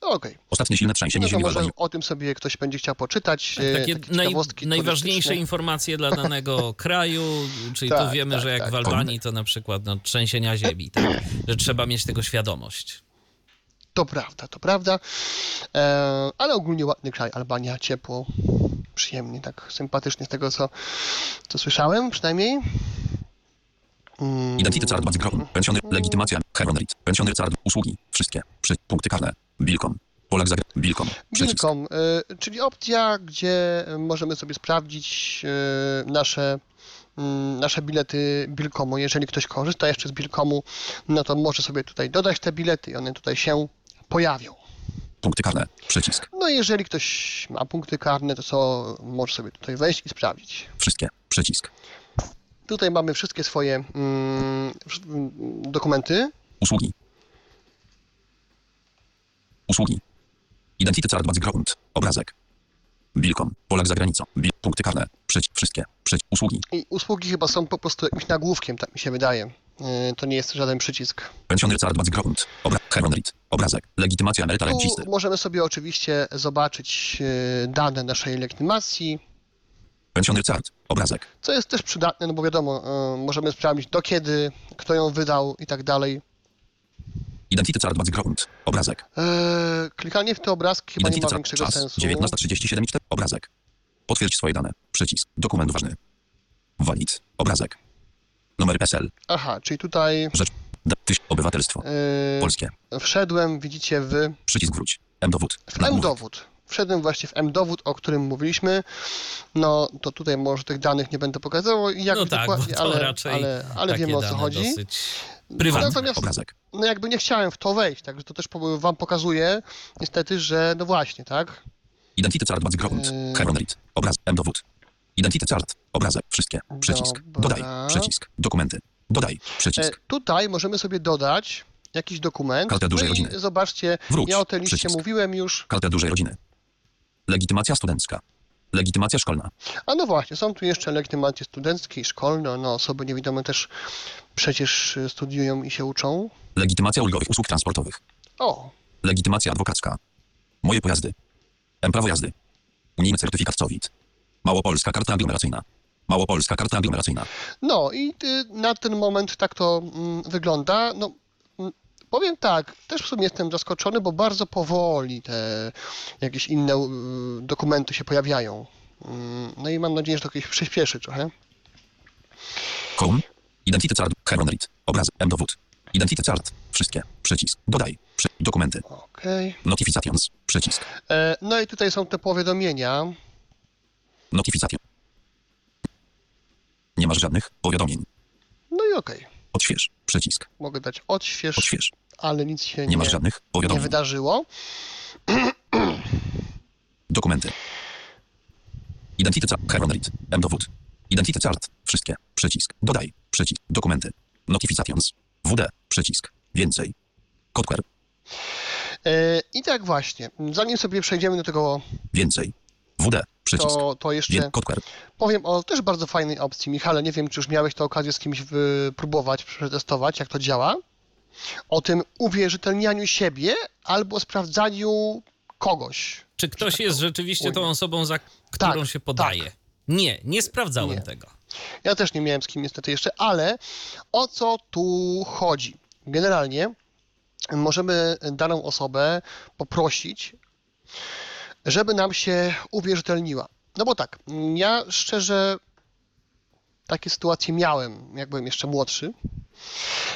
Okej. Ostatnie silne trzęsienie No to ziemi może o tym sobie ktoś będzie chciał poczytać. e, Takie takie naj, najważniejsze informacje dla danego kraju, czyli Tak, tu wiemy, tak, że jak tak. w Albanii to na przykład no, trzęsienia ziemi, tak? że trzeba mieć tego świadomość. To prawda, to prawda. E, ale ogólnie ładny kraj, Albania, ciepło, przyjemnie, tak sympatycznie z tego, co, co słyszałem przynajmniej. Mm, Identity card Background. Pensioner. Legitymacja. Heronrit. Pensioner card. Usługi. Wszystkie. Przy, punkty karne. Bilkom. Polak za Bilkom. Przycisk. Bilkom, y, czyli opcja, gdzie możemy sobie sprawdzić y, nasze, mm, nasze bilety Bilkomu. Jeżeli ktoś korzysta jeszcze z Bilkomu, no to może sobie tutaj dodać te bilety i one tutaj się pojawią. Punkty karne. Przycisk. No i jeżeli ktoś ma punkty karne, to co może sobie tutaj wejść i sprawdzić. Wszystkie. Przycisk. Tutaj mamy wszystkie swoje mm, mm, dokumenty. Usługi. Usługi. Identity background. Obrazek. Bilkom. Polak za granicą. Bil. Punkty karne. Przycisk. Wszystkie. Przycisk. Usługi. I usługi chyba są po prostu jakimś nagłówkiem, tak mi się wydaje. Y, To nie jest żaden przycisk. Pensioner card background. Obra. Heronrit. Obrazek. Legitymacja emeryta rencisty. Możemy sobie oczywiście zobaczyć e, dane naszej legitymacji, Pensioner card. Obrazek. co jest też przydatne, no bo wiadomo, e, możemy sprawdzić do kiedy, kto ją wydał i tak dalej. Identity card background. Obrazek. E, Klikanie w te obrazki chyba nie Identity ma card. większego Czas. sensu. 19.37. i 4. Obrazek. Potwierdź swoje dane. Przycisk. Dokument ważny. Walid. Obrazek. Numer PESEL. Aha, czyli tutaj Rzecz. Da, tyś, obywatelstwo. e, Polskie. wszedłem, widzicie, w, Przycisk wróć. M-dowód. w Nagłówek. M-dowód. Wszedłem właśnie w M-dowód, o którym mówiliśmy. No to tutaj może tych danych nie będę pokazywał, jak no tak, bo dokładnie, to ale, raczej ale, ale wiemy o co chodzi. dosyć prywatne. Natomiast Obrazek. no jakby nie chciałem w to wejść, także to też wam pokazuje niestety, że no właśnie, tak? Identity card background. Yy. Heronrit. Obraz. M-dowód. Identity card. Obrazek. Wszystkie. Przycisk. Dobra. Dodaj. Przycisk. Dokumenty. Dodaj. E, Przycisk. tutaj możemy sobie dodać jakiś dokument. Kartę dużej no i rodziny. zobaczcie, Wróć. ja o tej liście Przycisk. mówiłem już. Karta dużej rodziny. Legitymacja studencka. Legitymacja szkolna. A no właśnie, są tu jeszcze legitymacje studenckie i szkolne. No osoby niewidome też przecież y, studiują i się uczą. Legitymacja ulgowych usług transportowych. O, Legitymacja adwokacka. Moje pojazdy. M-prawo jazdy. Unijny certyfikat COVID. Małopolska karta aglomeracyjna. Małopolska karta aglomeracyjna. no i y, na ten moment tak to mm, wygląda. No, powiem tak, też w sumie jestem zaskoczony, bo bardzo powoli te jakieś inne y, dokumenty się pojawiają. Mm, No i mam nadzieję, że to kiedyś przyspieszy trochę. Home. Identity card. Heronrit. Obraz. M-dowód. Identity card. Wszystkie. Przycisk. Dodaj. Przy... Dokumenty. Okej. masz żadnych powiadomień. No i okej. Odśwież. Przycisk. Mogę dać odśwież, Odśwież. ale nic się Nie nie, masz żadnych nie wydarzyło. Dokumenty. Chart. Heron read. M dowód. Identity chart. Wszystkie. Przycisk. Dodaj. Przycisk. Dokumenty. Notifications. WD. Przycisk. Więcej. Kotker. E, I tak właśnie, zanim sobie przejdziemy do tego, Więcej. WD. Przycisk. to, to jeszcze powiem o też bardzo fajnej opcji. Michale, nie wiem, czy już miałeś tę okazję z kimś wypróbować, przetestować, jak to działa. O tym uwierzytelnianiu siebie albo sprawdzaniu kogoś. Czy ktoś tak jest rzeczywiście tą ujmę. osobą, za którą Tak, się podaje? Nie, nie sprawdzałem Nie. tego. Ja też nie miałem z kim niestety jeszcze, ale o co tu chodzi? Generalnie możemy daną osobę poprosić, żeby nam się uwierzytelniła. No bo tak, ja szczerze takie sytuacje miałem, jak byłem jeszcze młodszy,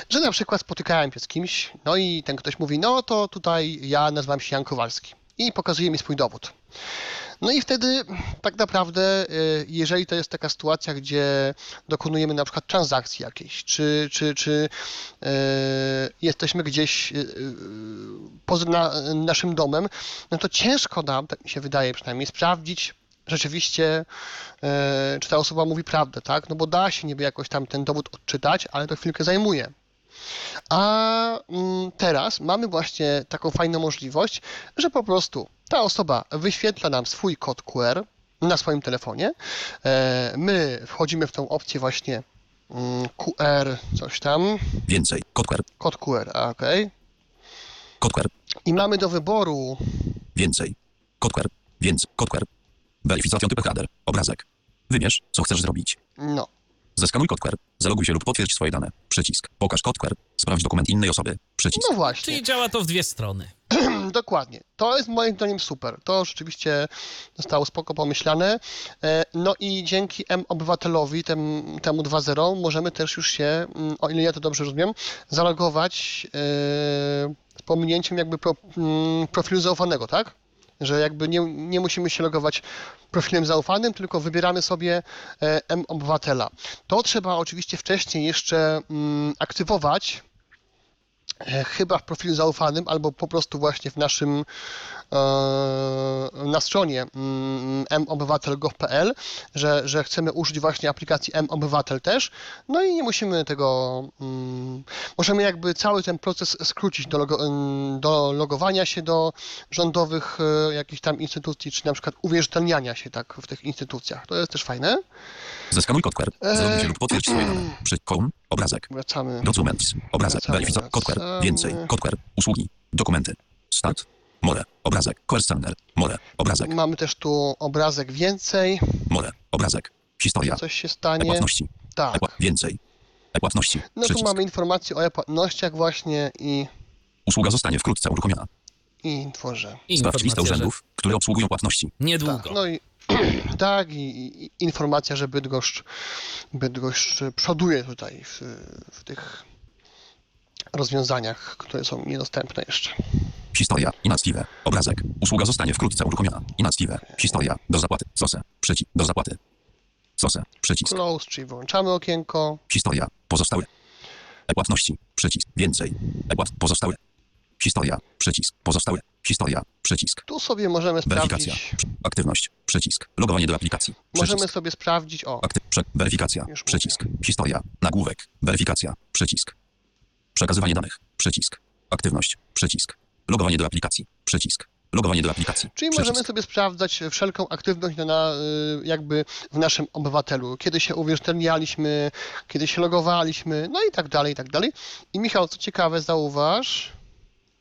że na przykład spotykałem się z kimś, no i ten ktoś mówi, no to tutaj ja nazywam się Jan Kowalski i pokazuje mi swój dowód. No i wtedy tak naprawdę, y, jeżeli to jest taka sytuacja, gdzie dokonujemy na przykład transakcji jakiejś, czy, czy, czy y, jesteśmy gdzieś y, poza na, naszym domem, no to ciężko nam, tak mi się wydaje przynajmniej, sprawdzić rzeczywiście, czy ta osoba mówi prawdę, tak? No bo da się niby jakoś tam ten dowód odczytać, ale to chwilkę zajmuje. A mm, teraz mamy właśnie taką fajną możliwość, że po prostu ta osoba wyświetla nam swój kod QR na swoim telefonie. E, My wchodzimy w tą opcję właśnie mm, QR, coś tam, Więcej. Kotker. kod QR, a, okej. Kotker. I mamy do wyboru, Więcej. Kotker. Więcej. Kotker. Weryfikacja typ header. Obrazek. Wybierz, co chcesz zrobić. no, Zeskanuj kotker. Zaloguj się lub potwierdź swoje dane. Przycisk. Pokaż kotker. Sprawdź dokument innej osoby. Przycisk. no właśnie. Czyli działa to w dwie strony. Dokładnie. To jest moim zdaniem super. To rzeczywiście zostało spoko pomyślane. E, No i dzięki M-Obywatelowi, tem, temu 2.0, możemy też już się, mm, o ile ja to dobrze rozumiem, zalogować e, z pominięciem jakby pro, mm, profilu zaufanego, tak? Że jakby nie, nie musimy się logować profilem zaufanym, tylko wybieramy sobie e, M-Obywatela. To trzeba oczywiście wcześniej jeszcze mm, aktywować, chyba w profilu zaufanym, albo po prostu właśnie w naszym e, na stronie mm, mobywatel.gov.pl, że, że chcemy użyć właśnie aplikacji M-Obywatel też, no i nie musimy tego, mm, możemy jakby cały ten proces skrócić do, logo, mm, do logowania się do rządowych e, jakichś tam instytucji, czy na przykład uwierzytelniania się tak w tych instytucjach. To jest też fajne. Zeskanuj kotker. Zaloguj się lub potwierdź swoje dane. Przy kom. Obrazek. Wracamy. Documents. Obrazek. Weryfikacja. Kotker. Więcej. Kotker. Usługi. Dokumenty. Start. More. Obrazek. Questioner. More. Obrazek. Mamy też tu obrazek więcej, More. Obrazek. Historia. coś się stanie. E-płatności. Tak. E-pła- Więcej. E-płatności. No tu Przycisk. mamy informacje o e-płatnościach właśnie i, Usługa zostanie wkrótce uruchomiona. i tworze. Sprawdź listę urzędów, które obsługują płatności. niedługo. Tak, no i tak, i, i informacja, że Bydgoszcz, Bydgoszcz przoduje tutaj w, w tych rozwiązaniach, które są niedostępne jeszcze. Historia. Inactive. Obrazek. Usługa zostanie wkrótce uruchomiona. Inactive. Historia. Do zapłaty. Sose. Przycisk. Do zapłaty. Sose. Przycisk. Close, czyli wyłączamy okienko. Historia. Pozostałe. E-płatności. Przycisk. Więcej. E-płat. Pozostałe. Historia. Przycisk. Pozostałe. Historia. Przycisk. Tu sobie możemy Weryfikacja. sprawdzić, Aktywność. Przycisk. Logowanie do aplikacji. możemy Przycisk. sobie sprawdzić, o, Akty- prze- weryfikacja. Już Przycisk. Historia. Nagłówek. Weryfikacja. Przycisk. Przekazywanie danych. Przycisk. Aktywność. Przycisk. Logowanie do aplikacji. Przycisk. Logowanie do aplikacji. Czyli Przycisk. możemy sobie sprawdzać wszelką aktywność na, na, y, jakby w naszym obywatelu, kiedy się uwierzytelnialiśmy, kiedy się logowaliśmy, no i tak dalej, i tak dalej. I Michał, co ciekawe, zauważ,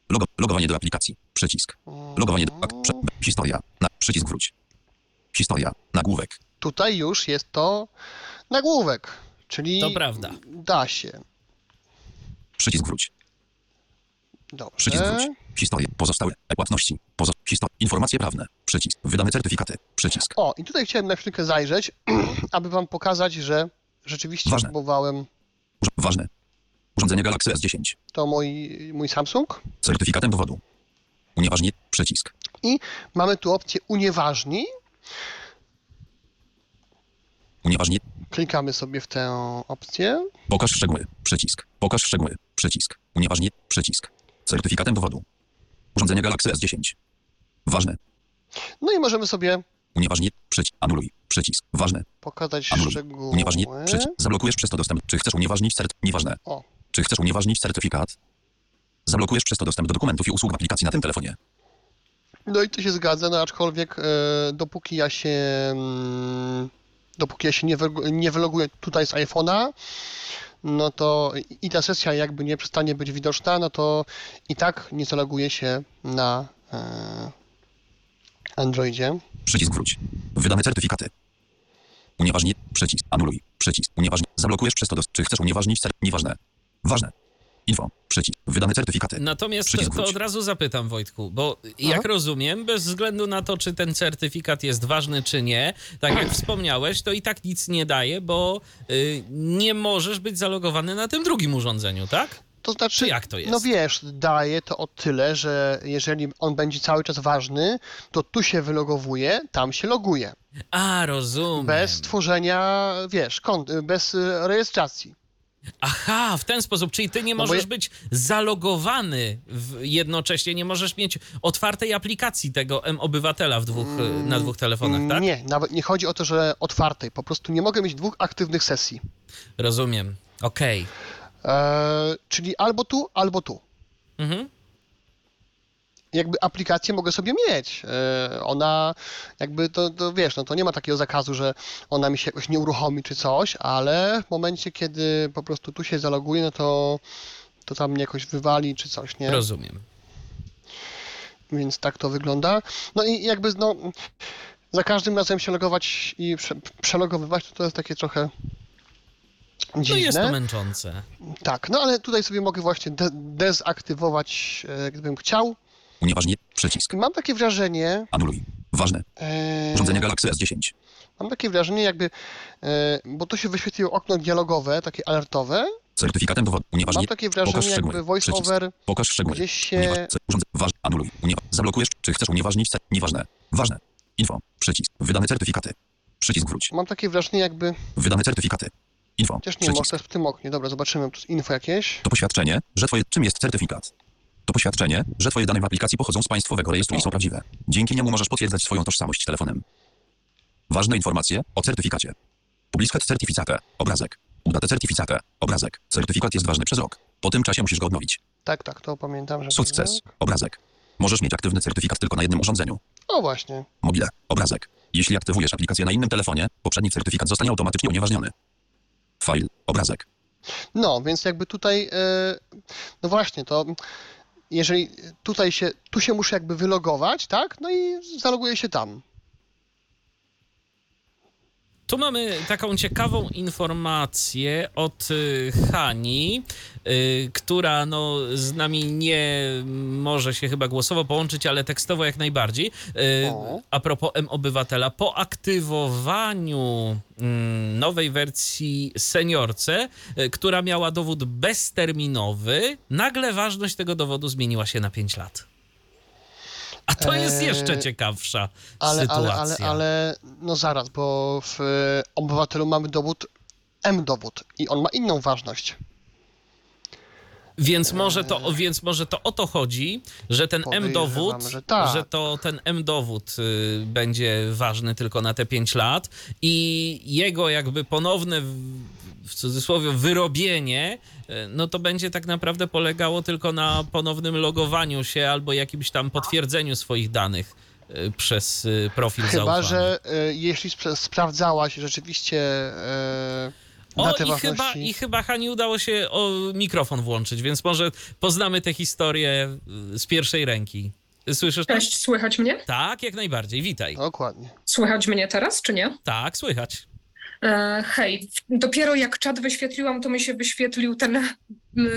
Logo, logowanie do aplikacji. Przycisk. Logowanie do ak- prze- Historia. Na, przycisk wróć. Historia. Nagłówek. tutaj już jest to nagłówek, czyli To prawda. da się. Przycisk wróć. Przycisk Dobrze. wróć. Historia. Pozostałe. E-płatności. Pozo-. Informacje prawne. Przycisk. Wydane certyfikaty. Przycisk. O, i tutaj chciałem na chwilkę zajrzeć, aby wam pokazać, że rzeczywiście Ważne. próbowałem Ważne. Urządzenie Galaxy S10. to mój, mój Samsung Certyfikatem dowodu. Unieważnienie. Przycisk. i mamy tu opcję unieważnij Unieważnienie. Klikamy sobie w tę opcję. Pokaż szczegóły. Przycisk. Pokaż szczegóły. Przycisk. Unieważnienie. Przycisk. Certyfikatem dowodu. Urządzenie Galaxy S10. Ważne. No i możemy sobie Unieważnienie. Przycisk. Anuluj. Przycisk. Ważne. pokazać Anuluj. szczegóły. Unieważnienie. Przycisk. Zablokujesz przez to dostęp. Czy chcesz unieważnić cert... Nieważne. O. Czy chcesz unieważnić certyfikat? Zablokujesz przez to dostęp do dokumentów i usług w aplikacji na tym telefonie. No i to się zgadza, no aczkolwiek e, dopóki ja się mm, dopóki ja się nie, nie wyloguję tutaj z iPhone'a, no to i- ta sesja jakby nie przestanie być widoczna, no to i tak nie zaloguję się na e, Androidzie. Przycisk wróć. Wydane certyfikaty. Unieważnienie. Przycisk. Anuluj. Przycisk. Unieważnienie. Zablokujesz przez to dostęp. Czy chcesz unieważnić cert... Nieważne. Ważne. Info. Przycisk. Wydane certyfikaty. Natomiast to, to od razu zapytam, Wojtku, bo jak Aha. rozumiem, bez względu na to, czy ten certyfikat jest ważny, czy nie, tak jak wspomniałeś, to i tak nic nie daje, bo y, nie możesz być zalogowany na tym drugim urządzeniu, tak? To znaczy, Czy jak to jest? no wiesz, daje to o tyle, że jeżeli on będzie cały czas ważny, to tu się wylogowuje, tam się loguje. A, rozumiem. Bez tworzenia, wiesz, kont, bez y, rejestracji. Aha, w ten sposób, czyli ty nie No możesz ja- być zalogowany jednocześnie, nie możesz mieć otwartej aplikacji tego M-Obywatela w dwóch, y, na dwóch telefonach, tak? Nie, nawet nie chodzi o to, że otwartej. Po prostu nie mogę mieć dwóch aktywnych sesji. Rozumiem. Okej. E, czyli albo tu, albo tu. Mhm. Jakby aplikację mogę sobie mieć. E, ona, jakby to, to wiesz, no to nie ma takiego zakazu, że ona mi się jakoś nie uruchomi czy coś, ale w momencie, kiedy po prostu tu się zaloguje, no to, to tam mnie jakoś wywali czy coś, nie? Rozumiem. Więc tak to wygląda. No i jakby no, za każdym razem się logować i prze, przelogowywać, to, to jest takie trochę No dziwne. jest to męczące. Tak, no ale tutaj sobie mogę właśnie de dezaktywować, e, gdybym chciał. Unieważnienie. Przycisk. Mam takie wrażenie, Anuluj. Ważne. e, Urządzenie Galaxy S10. mam takie wrażenie jakby, e, bo tu się wyświetliło okno dialogowe, takie alertowe. Certyfikatem dowodu. Mam Unieważnienie. takie Pokaż wrażenie szczegóły. jakby voice-over. Pokaż szczegóły. gdzieś się... Unieważ... Waż... Anuluj. Uniewa... Zablokujesz. Czy chcesz unieważnić. Nieważne. Ważne. Info. Przycisk. Wydane certyfikaty. Przycisk wróć. Mam takie wrażenie jakby, Wydane certyfikaty. Info. chociaż nie może to w tym oknie. Dobra, zobaczymy, tu jest info jakieś. To poświadczenie, że twoje... Czym jest certyfikat? To poświadczenie, że twoje dane w aplikacji pochodzą z państwowego rejestru i są prawdziwe. Dzięki niemu możesz potwierdzać swoją tożsamość telefonem. Ważne informacje o certyfikacie. Publiskat certificate. Obrazek. Udate certificate. Obrazek. Certyfikat jest ważny przez rok. Po tym czasie musisz go odnowić. Tak, tak, to pamiętam, że... Sukces. Obrazek. Możesz mieć aktywny certyfikat tylko na jednym urządzeniu. O właśnie. Mobile. Obrazek. Jeśli aktywujesz aplikację na innym telefonie, poprzedni certyfikat zostanie automatycznie unieważniony. File. Obrazek. No, więc jakby tutaj, e, no właśnie, to jeżeli tutaj się, tu się muszę jakby wylogować, tak? No i zaloguję się tam. Tu mamy taką ciekawą informację od y, Hani, y, która no, z nami nie może się chyba głosowo połączyć, ale tekstowo jak najbardziej. Y, a propos M-Obywatela, po aktywowaniu mm, nowej wersji seniorce, która miała dowód bezterminowy, nagle ważność tego dowodu zmieniła się na 5 lat. A to jest Eee, jeszcze ciekawsza Ale, ale, sytuacja. ale, ale, no zaraz, bo w obywatelu mamy dowód, M-dowód i on ma inną ważność. Więc może, to, więc może to o to chodzi, że ten M-dowód, że tak. że to ten M-dowód y, będzie ważny tylko na te 5 lat i jego jakby ponowne, w- cudzysłowie, wyrobienie, y, no to będzie tak naprawdę polegało tylko na ponownym logowaniu się albo jakimś tam potwierdzeniu swoich danych y, przez profil Chyba, zaufany. że e, jeśli spra- sprawdzałaś rzeczywiście e, O, i chyba, i chyba Hani udało się o mikrofon włączyć, więc może poznamy tę historię y, z pierwszej ręki. Słyszysz? Cześć, słychać mnie? Tak, jak najbardziej. Witaj. Dokładnie. Słychać mnie teraz, czy nie? Tak, słychać. E, hej, dopiero jak czat wyświetliłam, to mi się wyświetlił ten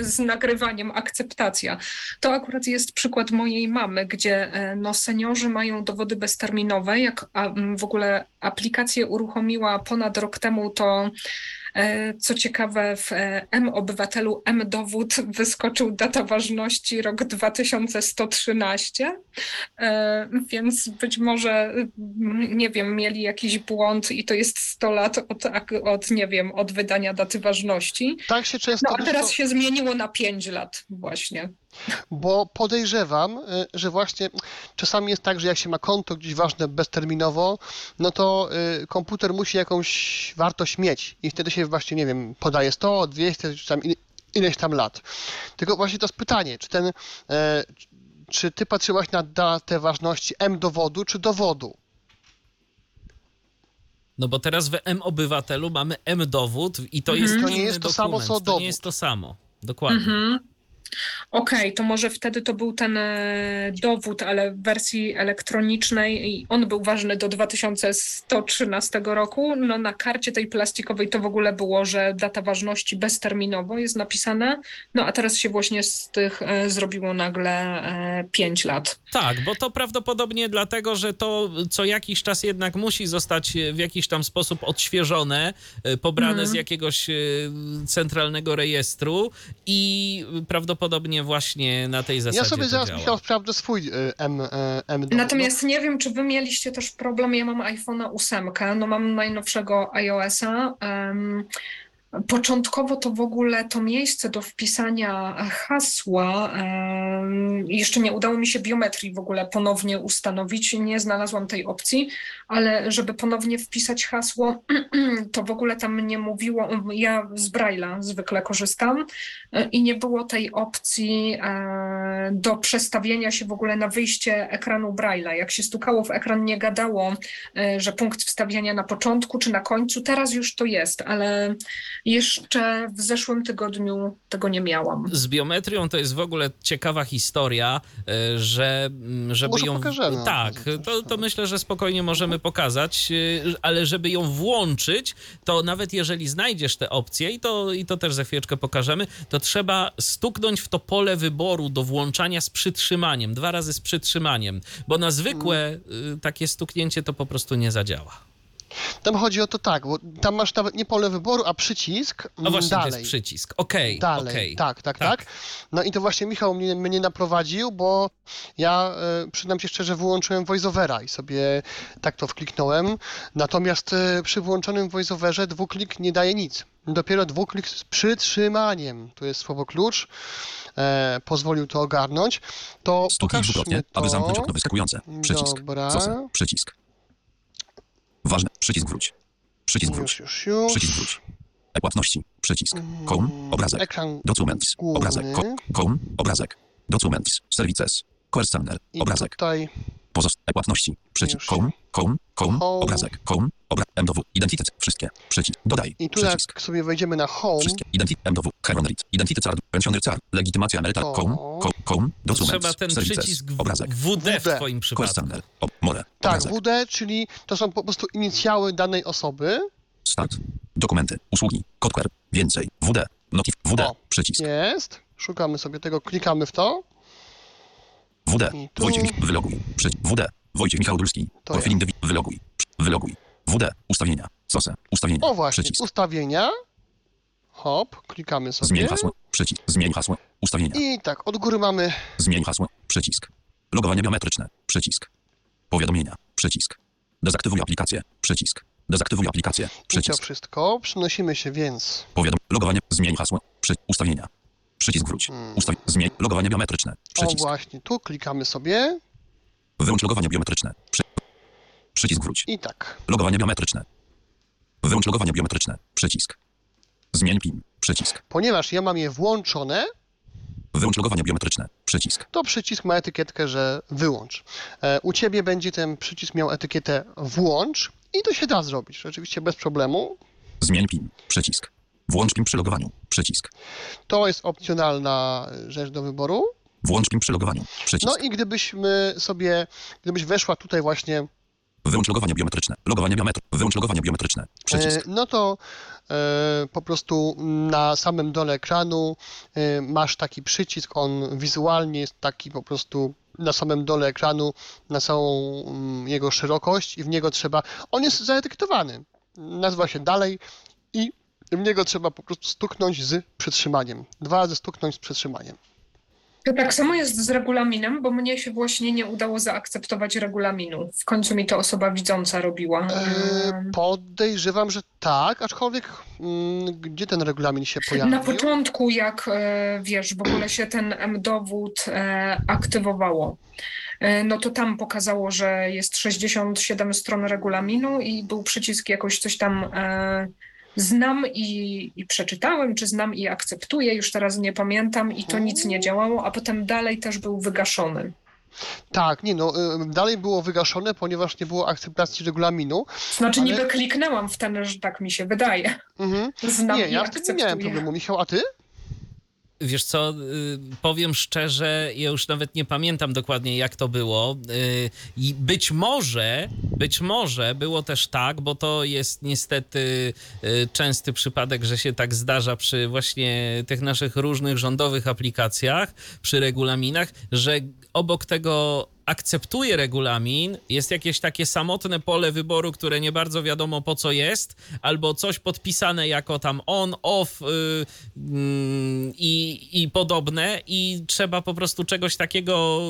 z nagrywaniem akceptacja. To akurat jest przykład mojej mamy, gdzie e, no, seniorzy mają dowody bezterminowe. Jak a, w ogóle aplikację uruchomiła ponad rok temu, to Co ciekawe, w e, M-Obywatelu M-Dowód wyskoczył data ważności rok 2113, E, więc być może, mm, nie wiem, mieli jakiś błąd i to jest 100 lat od, od nie wiem, od wydania daty ważności. Tak się często... No a teraz się zmieniło na 5 lat właśnie. Bo podejrzewam, y, że właśnie czasami jest tak, że jak się ma konto gdzieś ważne bezterminowo, no to y, komputer musi jakąś wartość mieć i wtedy się właśnie, nie wiem, podaje 100, 200, czy tam ile- ileś tam lat. Tylko właśnie to jest pytanie, czy ten, e, czy ty patrzyłaś na datę ważności M dowodu, czy dowodu? No bo teraz w M-Obywatelu mamy M-Dowód i to Mhm. jest To nie jest to dokument. samo, co To dowód. nie jest to samo. Dokładnie. Mhm. Okej, to może wtedy to był ten e, dowód, ale w wersji elektronicznej i on był ważny do 2113 roku. No na karcie tej plastikowej to w ogóle było, że data ważności bezterminowo jest napisane. No a teraz się właśnie z tych e, zrobiło nagle e, 5 lat. Tak, bo to prawdopodobnie dlatego, że to co jakiś czas jednak musi zostać e, w jakiś tam sposób odświeżone, e, pobrane Mhm. z jakiegoś e, centralnego rejestru i prawdopodobnie właśnie na tej zasadzie Ja sobie to zaraz działa. Michał sprawdzę swój y, M, y, M. Natomiast nie wiem, czy wy mieliście też problem. Ja mam iPhone'a 8, no mam najnowszego iOS-a. em, Początkowo to w ogóle to miejsce do wpisania hasła, jeszcze nie udało mi się biometrii w ogóle ponownie ustanowić, nie znalazłam tej opcji, ale żeby ponownie wpisać hasło, to w ogóle tam nie mówiło, ja z Braille'a zwykle korzystam e, i nie było tej opcji e, do przestawienia się w ogóle na wyjście ekranu Braille'a. Jak się stukało w ekran, nie gadało, e, że punkt wstawiania na początku czy na końcu, teraz już to jest, ale jeszcze w zeszłym tygodniu tego nie miałam. Z biometrią to jest w ogóle ciekawa historia, e, że mm, żeby Może ją. pokażemy. Tak, to, to myślę, że spokojnie możemy pokazać, e, ale żeby ją włączyć, to nawet jeżeli znajdziesz te opcje, i to, i to też za chwileczkę pokażemy, to trzeba stuknąć w to pole wyboru do włączania z przytrzymaniem, dwa razy z przytrzymaniem, bo na zwykłe Mm. e, takie stuknięcie to po prostu nie zadziała. Tam chodzi o to tak, bo tam masz nawet nie pole wyboru, a przycisk No właśnie, to dalej. jest przycisk. Okej, Dalej, okej. tak, tak, Tak. tak, No i to właśnie Michał mnie, mnie naprowadził, bo ja e, przyznam się szczerze, wyłączyłem voiceovera i sobie tak to wkliknąłem. Natomiast e, przy włączonym voiceoverze dwuklik nie daje nic. Dopiero dwuklik z przytrzymaniem, to jest słowo klucz, e, pozwolił to ogarnąć. To Stuknij dwukrotnie, to. aby zamknąć okno wyskakujące. Przycisk. Dobra. Zosa. Przycisk. Ważne. Przycisk wróć. Przycisk wróć. Już, już, już. Przycisk wróć. E-płatności. Przycisk. Home. Obrazek. Ekran Documents. główny. Obrazek. Ko- Home. Obrazek. Documents. Services. Querscanner. i Obrazek. tutaj Pozost. E-płatności. Przycisk. Home. Home. Home. Home. Obrazek. Home. Obra. MDW. Identitet. Wszystkie. Przycisk. Dodaj. i tu Przycisk. jak sobie wejdziemy na home, Wszystkie. Identit. MDW. Heronrit. Identitet card. Pensioner card. Legitymacja emerytal. Home. Home. Home. Documents. Trzeba ten Services. przycisk w- Obrazek. WD w twoim przypadku. O, more. Tak, Obrazek. WD, czyli to są po prostu inicjały danej osoby. Start. Dokumenty. Usługi. Kod QR. Więcej. WD. Notif. WD. O. Przycisk. Jest. Szukamy sobie tego, klikamy w to. WD. Tu- Wojciech Wyloguj. Przycisk. WD. Wojciech Michał Dulski. Profil ja. indywi- Wyloguj. Wyloguj. WD. Ustawienia. Sosę. Ustawienia. O właśnie, Przycisk. ustawienia. Hop, klikamy sobie. Zmień hasło. Przycisk. Zmień hasło. Ustawienia. I tak, od góry mamy Zmień hasło. Przycisk. Logowanie biometryczne. Przycisk. Powiadomienia. Przycisk. Dezaktywuj aplikację. Przycisk. Dezaktywuj aplikację. i to Przycisk. wszystko. Przenosimy się więc. Powiadom. Logowanie. Zmień hasło. Przy... Ustawienia. Przycisk wróć. Ustaw... Zmień. Logowanie biometryczne. Hmm. O Przycisk. właśnie, tu klikamy sobie. Wyłącz logowanie biometryczne. Przy... Przycisk wróć. I tak. Logowanie biometryczne. Wyłącz logowanie biometryczne. Przycisk. Zmień PIN. Przycisk. Ponieważ ja mam je włączone, Wyłącz logowanie biometryczne. Przycisk. to przycisk ma etykietkę, że wyłącz. E, U Ciebie będzie ten przycisk miał etykietę włącz i to się da zrobić. Oczywiście bez problemu. Zmień PIN. Przycisk. Włącz PIN przy logowaniu. Przycisk. To jest opcjonalna rzecz do wyboru. Włącz PIN przy logowaniu. Przycisk. No i gdybyśmy sobie, gdybyś weszła tutaj właśnie, Wyłącz logowanie biometryczne. Logowanie biometryczne. Wyłącz logowanie biometryczne. Przycisk. e, no to e, po prostu na samym dole ekranu e, masz taki przycisk, on wizualnie jest taki po prostu na samym dole ekranu, na całą mm, jego szerokość i w niego trzeba, on jest zaetykietowany, nazywa się dalej i W niego trzeba po prostu stuknąć z przytrzymaniem. Dwa razy stuknąć z przytrzymaniem. To tak samo jest z regulaminem, bo mnie się właśnie nie udało zaakceptować regulaminu. W końcu mi to osoba widząca robiła. E, Ym, podejrzewam, że tak, aczkolwiek mm, gdzie ten regulamin się pojawił? Na początku, jak e, wiesz, w ogóle się ten M-dowód e, aktywowało, e, no to tam pokazało, że jest 67 stron regulaminu i był przycisk jakoś coś tam e, znam i, i przeczytałem, czy znam i akceptuję, już teraz nie pamiętam i to nic nie działało, a potem dalej też był wygaszony. Tak, nie no, y, dalej było wygaszone, ponieważ nie było akceptacji regulaminu. Znaczy Ale- niby kliknęłam w ten, że tak mi się wydaje. Mhm. Znam Nie, ja tym nie miałem akceptuję. problemu. Michał, a ty? Wiesz co, y, powiem szczerze, ja już nawet nie pamiętam dokładnie jak to było. Y, I być może, być może było też tak, bo to jest niestety y, częsty przypadek, że się tak zdarza przy właśnie tych naszych różnych rządowych aplikacjach, przy regulaminach, że obok tego akceptuje regulamin, jest jakieś takie samotne pole wyboru, które nie bardzo wiadomo po co jest, albo coś podpisane jako tam on, off y, mm, i, i podobne i trzeba po prostu czegoś takiego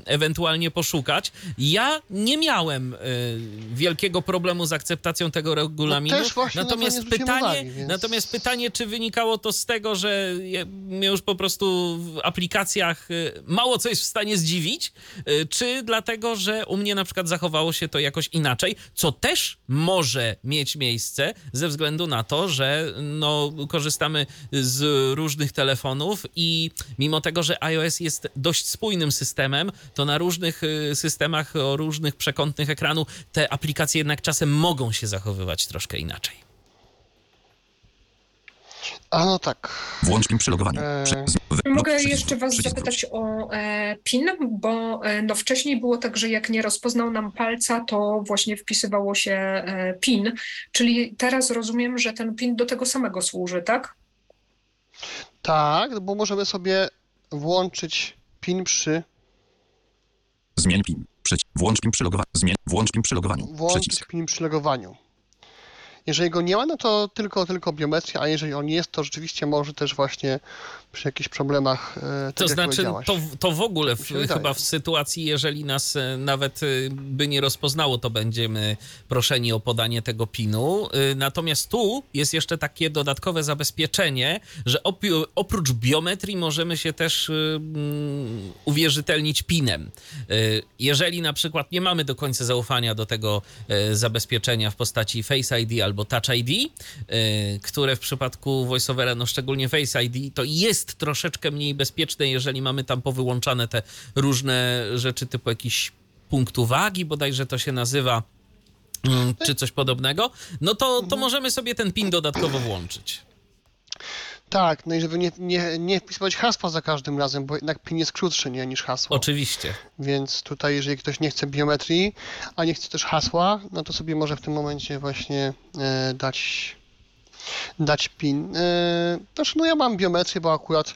y, ewentualnie poszukać. Ja nie miałem y, wielkiego problemu z akceptacją tego regulaminu, No natomiast pytanie, więc- natomiast pytanie, czy wynikało to z tego, że mnie już po prostu w aplikacjach mało co jest w stanie zdziwić, czy dlatego, że u mnie na przykład zachowało się to jakoś inaczej, co też może mieć miejsce ze względu na to, że no, korzystamy z różnych telefonów i mimo tego, że iOS jest dość spójnym systemem, to na różnych y, systemach o różnych przekątnych ekranu te aplikacje jednak czasem mogą się zachowywać troszkę inaczej. A no tak. Włącz PIN przy logowaniu. Prze- wy- Mogę jeszcze Was przycisk zapytać o e, PIN, bo e, no wcześniej było tak, że jak nie rozpoznał nam palca, to właśnie wpisywało się e, PIN, czyli teraz rozumiem, że ten PIN do tego samego służy, tak? Tak, bo możemy sobie włączyć PIN przy Zmień PIN. Przycisk. Włącz PIN przy logowaniu. Zmień. Włącz PIN przy logowaniu. włączyć Przycisk. PIN przy logowaniu. Jeżeli go nie ma, no to tylko, tylko biometria, a jeżeli on jest, to rzeczywiście może też właśnie przy jakichś problemach, e, tak To znaczy, to, to w ogóle w, chyba w sytuacji, jeżeli nas e, nawet e, by nie rozpoznało, to będziemy proszeni o podanie tego PIN-u. Natomiast tu jest jeszcze takie dodatkowe zabezpieczenie, że oprócz biometrii możemy się też mm, uwierzytelnić PIN-em. Jeżeli na przykład nie mamy do końca zaufania do tego zabezpieczenia w postaci Face ID albo Touch ID, które w przypadku VoiceOvera, no szczególnie Face ID, to jest troszeczkę mniej bezpieczne, jeżeli mamy tam powyłączane te różne rzeczy typu jakiś punkt uwagi, bodajże to się nazywa, mm, czy coś podobnego, no to, to możemy sobie ten PIN dodatkowo włączyć. Tak, no i żeby nie, nie, nie wpisywać hasła za każdym razem, bo jednak PIN jest krótszy nie, niż hasło. Oczywiście. Więc tutaj, jeżeli ktoś nie chce biometrii, a nie chce też hasła, no to sobie może w tym momencie właśnie e, dać, dać PIN. E, znaczy, no ja mam biometrię, bo akurat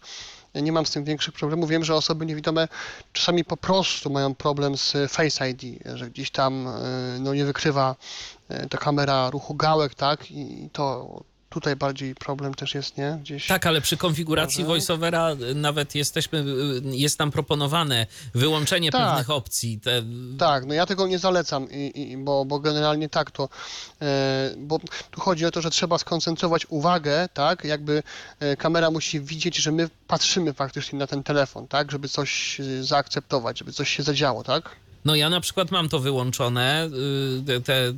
nie mam z tym większych problemów. Wiem, że osoby niewidome czasami po prostu mają problem z Face ID, że gdzieś tam e, no, nie wykrywa e, ta kamera ruchu gałek, tak? I to tutaj bardziej problem też jest, nie? Gdzieś. Tak, ale przy konfiguracji Może? voiceovera y, nawet jesteśmy, y, jest tam proponowane wyłączenie Tak. pewnych opcji. Te, Tak, no ja tego nie zalecam, i, i, bo, bo generalnie tak to, e, bo tu chodzi o to, że trzeba skoncentrować uwagę, tak, jakby e, kamera musi widzieć, że my patrzymy faktycznie na ten telefon, tak, żeby coś e, zaakceptować, żeby coś się zadziało, tak? No ja na przykład mam to wyłączone, y, te,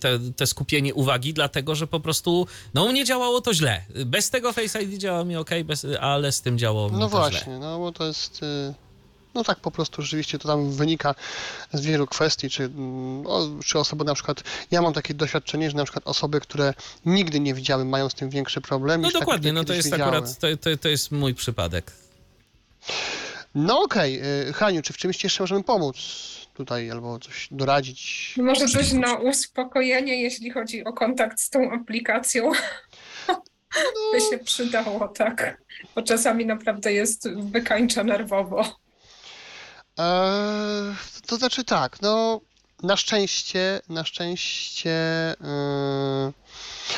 te, te skupienie uwagi, dlatego że po prostu, no u mnie działało to źle. Bez tego Face ID działało mi ok, bez, ale z tym działało mi No to źle. właśnie, no bo to jest, e, no tak po prostu rzeczywiście to tam wynika z wielu kwestii, czy, mm, o, czy osoby na przykład, ja mam takie doświadczenie, że na przykład osoby, które nigdy nie widziały, mają z tym większy problem. No dokładnie, które no to jest widziały. akurat, to, to, to jest mój przypadek. No okej, okay. Haniu, czy w czymś jeszcze możemy pomóc tutaj, albo coś doradzić? Może coś na uspokojenie, jeśli chodzi o kontakt z tą aplikacją. By się przydało, tak. Bo czasami naprawdę jest wykańcza nerwowo. Eee, to znaczy tak, no na szczęście, na szczęście. Yy...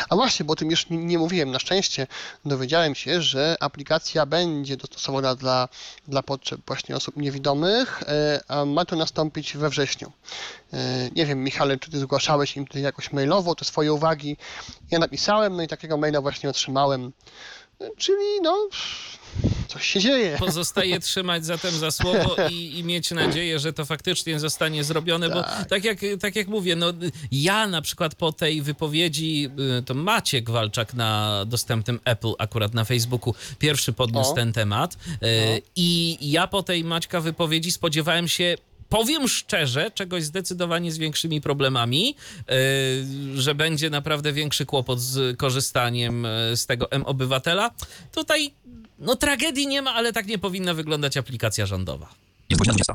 A właśnie, bo o tym już nie, nie mówiłem. Na szczęście dowiedziałem się, że aplikacja będzie dostosowana dla, dla potrzeb właśnie osób niewidomych, yy, a ma to nastąpić we wrześniu. Yy, nie wiem, Michale, czy ty zgłaszałeś im jakoś mailowo te swoje uwagi? Ja napisałem, no i takiego maila właśnie otrzymałem. Czyli no, coś się dzieje. Pozostaje trzymać zatem za słowo i, i mieć nadzieję, że to faktycznie zostanie zrobione, bo Tak. tak jak, tak jak mówię, no, ja na przykład po tej wypowiedzi, y, to Maciek Walczak na dostępnym Apple, akurat na Facebooku, pierwszy podniósł O. ten temat y, i ja po tej Maćka wypowiedzi spodziewałem się Powiem szczerze, czegoś zdecydowanie z większymi problemami, y, że będzie naprawdę większy kłopot z korzystaniem y, z tego M-Obywatela. Tutaj no tragedii nie ma, ale tak nie powinna wyglądać aplikacja rządowa. Jest godzina 20.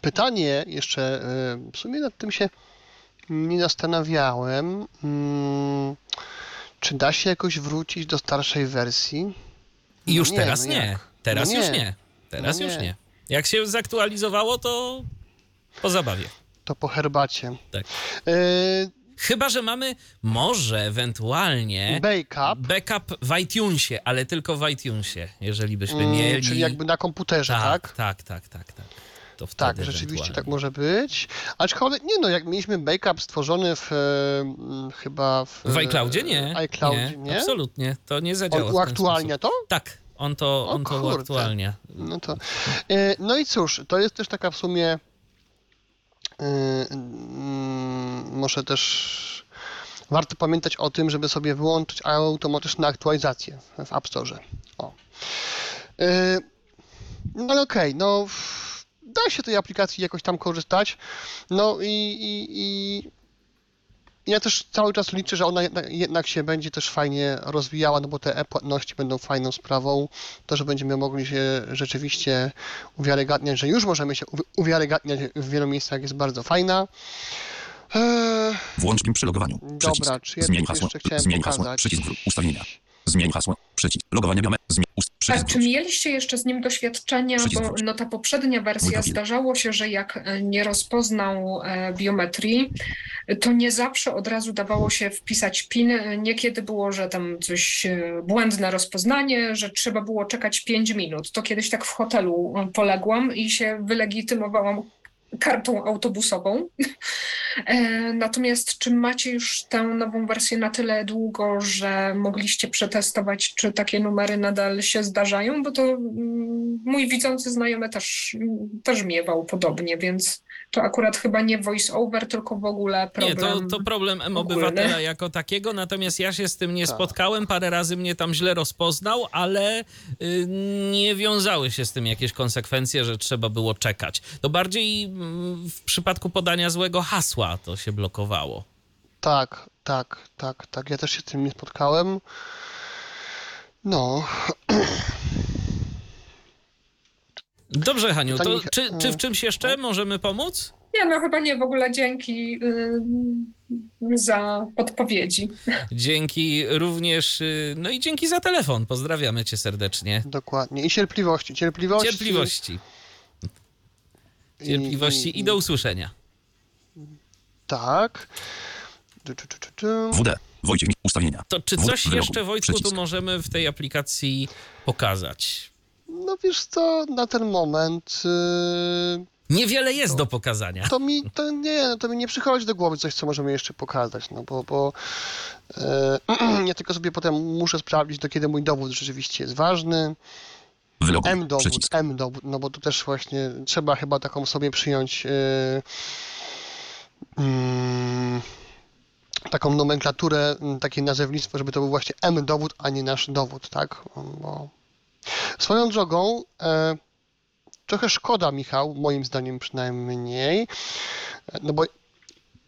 Pytanie jeszcze, y, w sumie nad tym się nie zastanawiałem. Mm, Czy da się jakoś wrócić do starszej wersji? I już nie, teraz no nie. jak? Teraz No już nie. nie. Teraz No już nie. nie. Jak się zaktualizowało, to po zabawie. To po herbacie. Tak. Y, Chyba, że mamy może ewentualnie Backup, backup w iTunesie, ale tylko w iTunesie, jeżeli byśmy mm, mieli. czyli jakby na komputerze, tak? tak, tak, tak, tak, tak. To wtedy Tak, rzeczywiście tak może być. Aczkolwiek, nie no, jak mieliśmy backup stworzony w, e, m, chyba w... W iCloudzie nie. iCloudzie, nie? Absolutnie. To nie zadziała. On uaktualnia to? Tak, on to, O on to uaktualnia. No to. e, No i cóż, to jest też taka w sumie. Mm, Może też warto pamiętać o tym, żeby sobie wyłączyć automatyczne aktualizacje w App Store. O. E, No ale okej, no da się tej aplikacji jakoś tam korzystać. No i, i, i ja też cały czas liczę, że ona jednak, się będzie też fajnie rozwijała, no bo te e-płatności będą fajną sprawą. To, że będziemy mogli się rzeczywiście uwiarygadniać, że już możemy się uwi- uwiarygadniać w wielu miejscach jest bardzo fajna. Eee, Włącz przy logowaniu. Przycisk. dobra, czy ja Zmień hasło. jeszcze chciałem Zmień hasło. pokazać? Przycisk ustawienia. Zmień hasło. Przycisk. Logowanie biome. Ust. A Przycisk. czy mieliście jeszcze z nim doświadczenia, Przycisk bo no ta poprzednia wersja zdarzało się, że jak e, nie rozpoznał e, biometrii, to nie zawsze od razu dawało się wpisać PIN. Niekiedy było, że tam coś e, błędne rozpoznanie, że trzeba było czekać 5 minut. To kiedyś tak w hotelu e, poległam i się wylegitymowałam kartą autobusową. E, Natomiast czy macie już tę nową wersję na tyle długo, że mogliście przetestować, czy takie numery nadal się zdarzają? Bo to mm, mój widzący znajomy też, też miewał podobnie, więc to akurat chyba nie voice over, tylko w ogóle problem. Nie, to, to problem M-Obywatela jako takiego, natomiast ja się z tym nie Tak. spotkałem, parę razy mnie tam źle rozpoznał, ale y, nie wiązały się z tym jakieś konsekwencje, że trzeba było czekać. To bardziej mm, w przypadku podania złego hasła to się blokowało. Tak, tak, tak, tak. Ja też się z tym nie spotkałem. No, Dobrze, Haniu, to czy, czy w czymś jeszcze No. możemy pomóc? Nie, no chyba nie, w ogóle dzięki y, za podpowiedzi. Dzięki również, y, no i dzięki za telefon. Pozdrawiamy cię serdecznie. dokładnie. I cierpliwości, cierpliwości. Cierpliwości. Cierpliwości i do usłyszenia. Tak. WD. Wojciech. Ustawienia. To czy coś jeszcze, Wojtku, tu możemy w tej aplikacji pokazać? No wiesz co, na ten moment yy, Niewiele jest do pokazania. to mi to nie, to mi nie przychodzi do głowy coś, co możemy jeszcze pokazać, no bo, bo yy, ja tylko sobie potem muszę sprawdzić, do kiedy mój dowód rzeczywiście jest ważny. Wyloguj. M-dowód, Przycisk. M-dowód, no bo tu też właśnie trzeba chyba taką sobie przyjąć yy, mm, taką nomenklaturę, takie nazewnictwo, żeby to był właśnie M-dowód, a nie nasz dowód, tak? Bo... Swoją drogą, e, trochę szkoda, Michał, moim zdaniem przynajmniej, no bo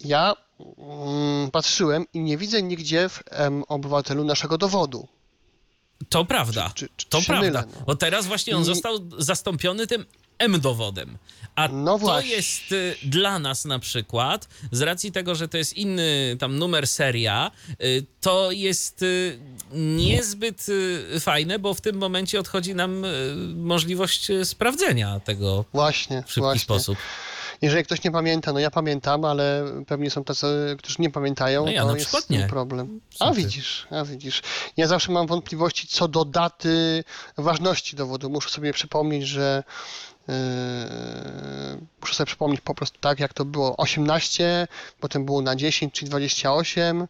ja mm, patrzyłem i nie widzę nigdzie w M-obywatelu naszego dowodu. To prawda. Czy, czy, To czy prawda. Mylę, no? Bo teraz właśnie on I- został zastąpiony tym M-dowodem. A No to jest y, dla nas na przykład, z racji tego, że to jest inny tam numer seria, y, to jest y, niezbyt fajne, bo w tym momencie odchodzi nam możliwość sprawdzenia tego Właśnie, w szybki właśnie. sposób. jeżeli ktoś nie pamięta, no ja pamiętam, ale pewnie są tacy, którzy nie pamiętają, No ja to jest nie. problem. A widzisz, a widzisz. Ja zawsze mam wątpliwości co do daty ważności dowodu. Muszę sobie przypomnieć, że muszę sobie przypomnieć po prostu tak, jak to było 18, potem było na 10 czy 28,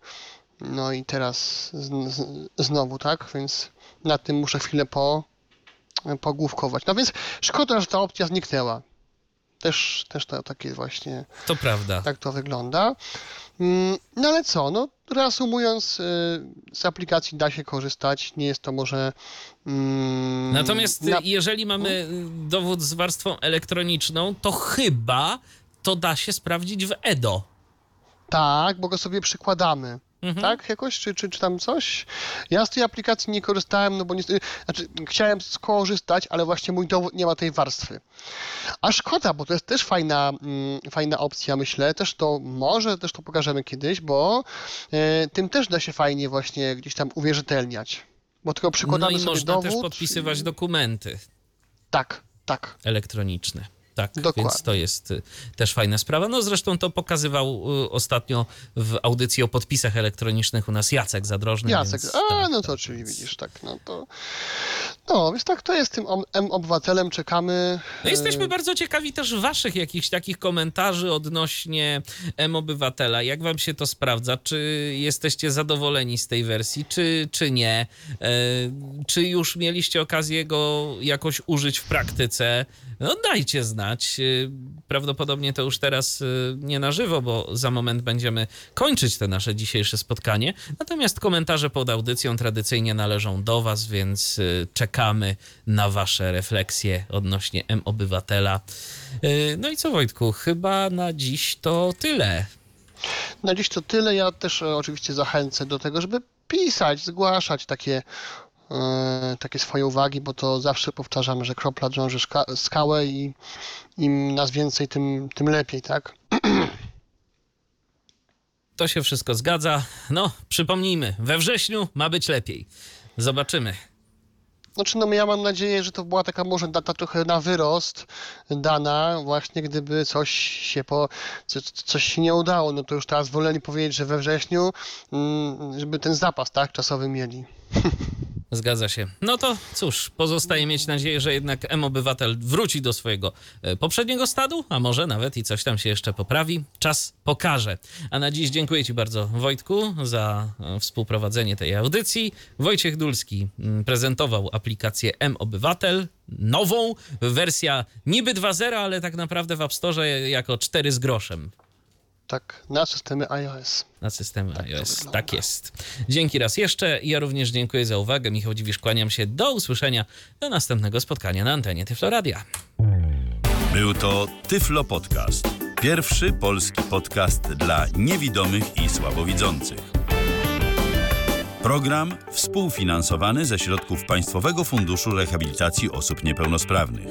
no i teraz z, z, znowu, tak, więc nad tym muszę chwilę po, pogłówkować. No więc szkoda, że ta opcja zniknęła. Też, też to takie właśnie To prawda. tak to wygląda. Mm, No ale co, no reasumując, y, z aplikacji da się korzystać, nie jest to może... mm, Natomiast na- jeżeli mamy y, dowód z warstwą elektroniczną, to chyba to da się sprawdzić w EDO. Tak, bo go sobie przykładamy. Mhm. Tak, jakoś, czy, czy, czy tam coś? Ja z tej aplikacji nie korzystałem, no bo nie, znaczy, chciałem skorzystać, ale właśnie mój dowód nie ma tej warstwy. A szkoda, bo to jest też fajna, mm, fajna opcja, myślę. Też to może, też to pokażemy kiedyś, bo e, tym też da się fajnie właśnie gdzieś tam uwierzytelniać. Bo tylko No przykładamy i sobie można dowód. też podpisywać dokumenty Tak, tak. elektroniczne. Tak, Dokładnie. więc to jest y, też fajna sprawa. No zresztą to pokazywał y, ostatnio w audycji o podpisach elektronicznych u nas Jacek Zadrożny. Jacek, więc, a tak, no to tak, czyli więc- widzisz, tak, no to... No, więc tak to jest tym M-Obywatelem, czekamy. No jesteśmy bardzo ciekawi też waszych jakichś takich komentarzy odnośnie M-Obywatela. Jak wam się to sprawdza? Czy jesteście zadowoleni z tej wersji, czy, czy nie? E, czy już mieliście okazję go jakoś użyć w praktyce? No dajcie znać. E, Prawdopodobnie to już teraz e, nie na żywo, bo za moment będziemy kończyć te nasze dzisiejsze spotkanie. Natomiast komentarze pod audycją tradycyjnie należą do was, więc e, czekamy na wasze refleksje odnośnie M-Obywatela. E, No i co Wojtku, chyba na dziś to tyle. Na dziś to tyle. Ja też e, oczywiście zachęcę do tego, żeby pisać, zgłaszać takie, takie swoje uwagi, bo to zawsze powtarzamy, że kropla drąży skałę i im nas więcej, tym, tym lepiej, tak? To się wszystko zgadza. No, przypomnijmy, we wrześniu ma być lepiej. Zobaczymy. Znaczy, no ja mam nadzieję, że to była taka może data trochę na wyrost dana, właśnie gdyby coś się po, co, coś się nie udało, no to już teraz woleli powiedzieć, że we wrześniu, mm, żeby ten zapas, tak, czasowy mieli. Zgadza się. No to cóż, pozostaje mieć nadzieję, że jednak M-Obywatel wróci do swojego e, poprzedniego stadu, a może nawet i coś tam się jeszcze poprawi. Czas pokaże. A na dziś dziękuję Ci bardzo, Wojtku, za e, współprowadzenie tej audycji. Wojciech Dulski mm, prezentował aplikację M-Obywatel, nową, wersja niby 2.0, ale tak naprawdę w App Store jako 4 z groszem Tak, na systemy iOS. na systemy to iOS. Tak jest. Dzięki raz jeszcze. Ja również dziękuję za uwagę. Michał Dziwisz, kłaniam się. Do usłyszenia. Do następnego spotkania na antenie Tyfloradia. Był to Tyflo Podcast. Pierwszy polski podcast dla niewidomych i słabowidzących. Program współfinansowany ze środków Państwowego Funduszu Rehabilitacji Osób Niepełnosprawnych.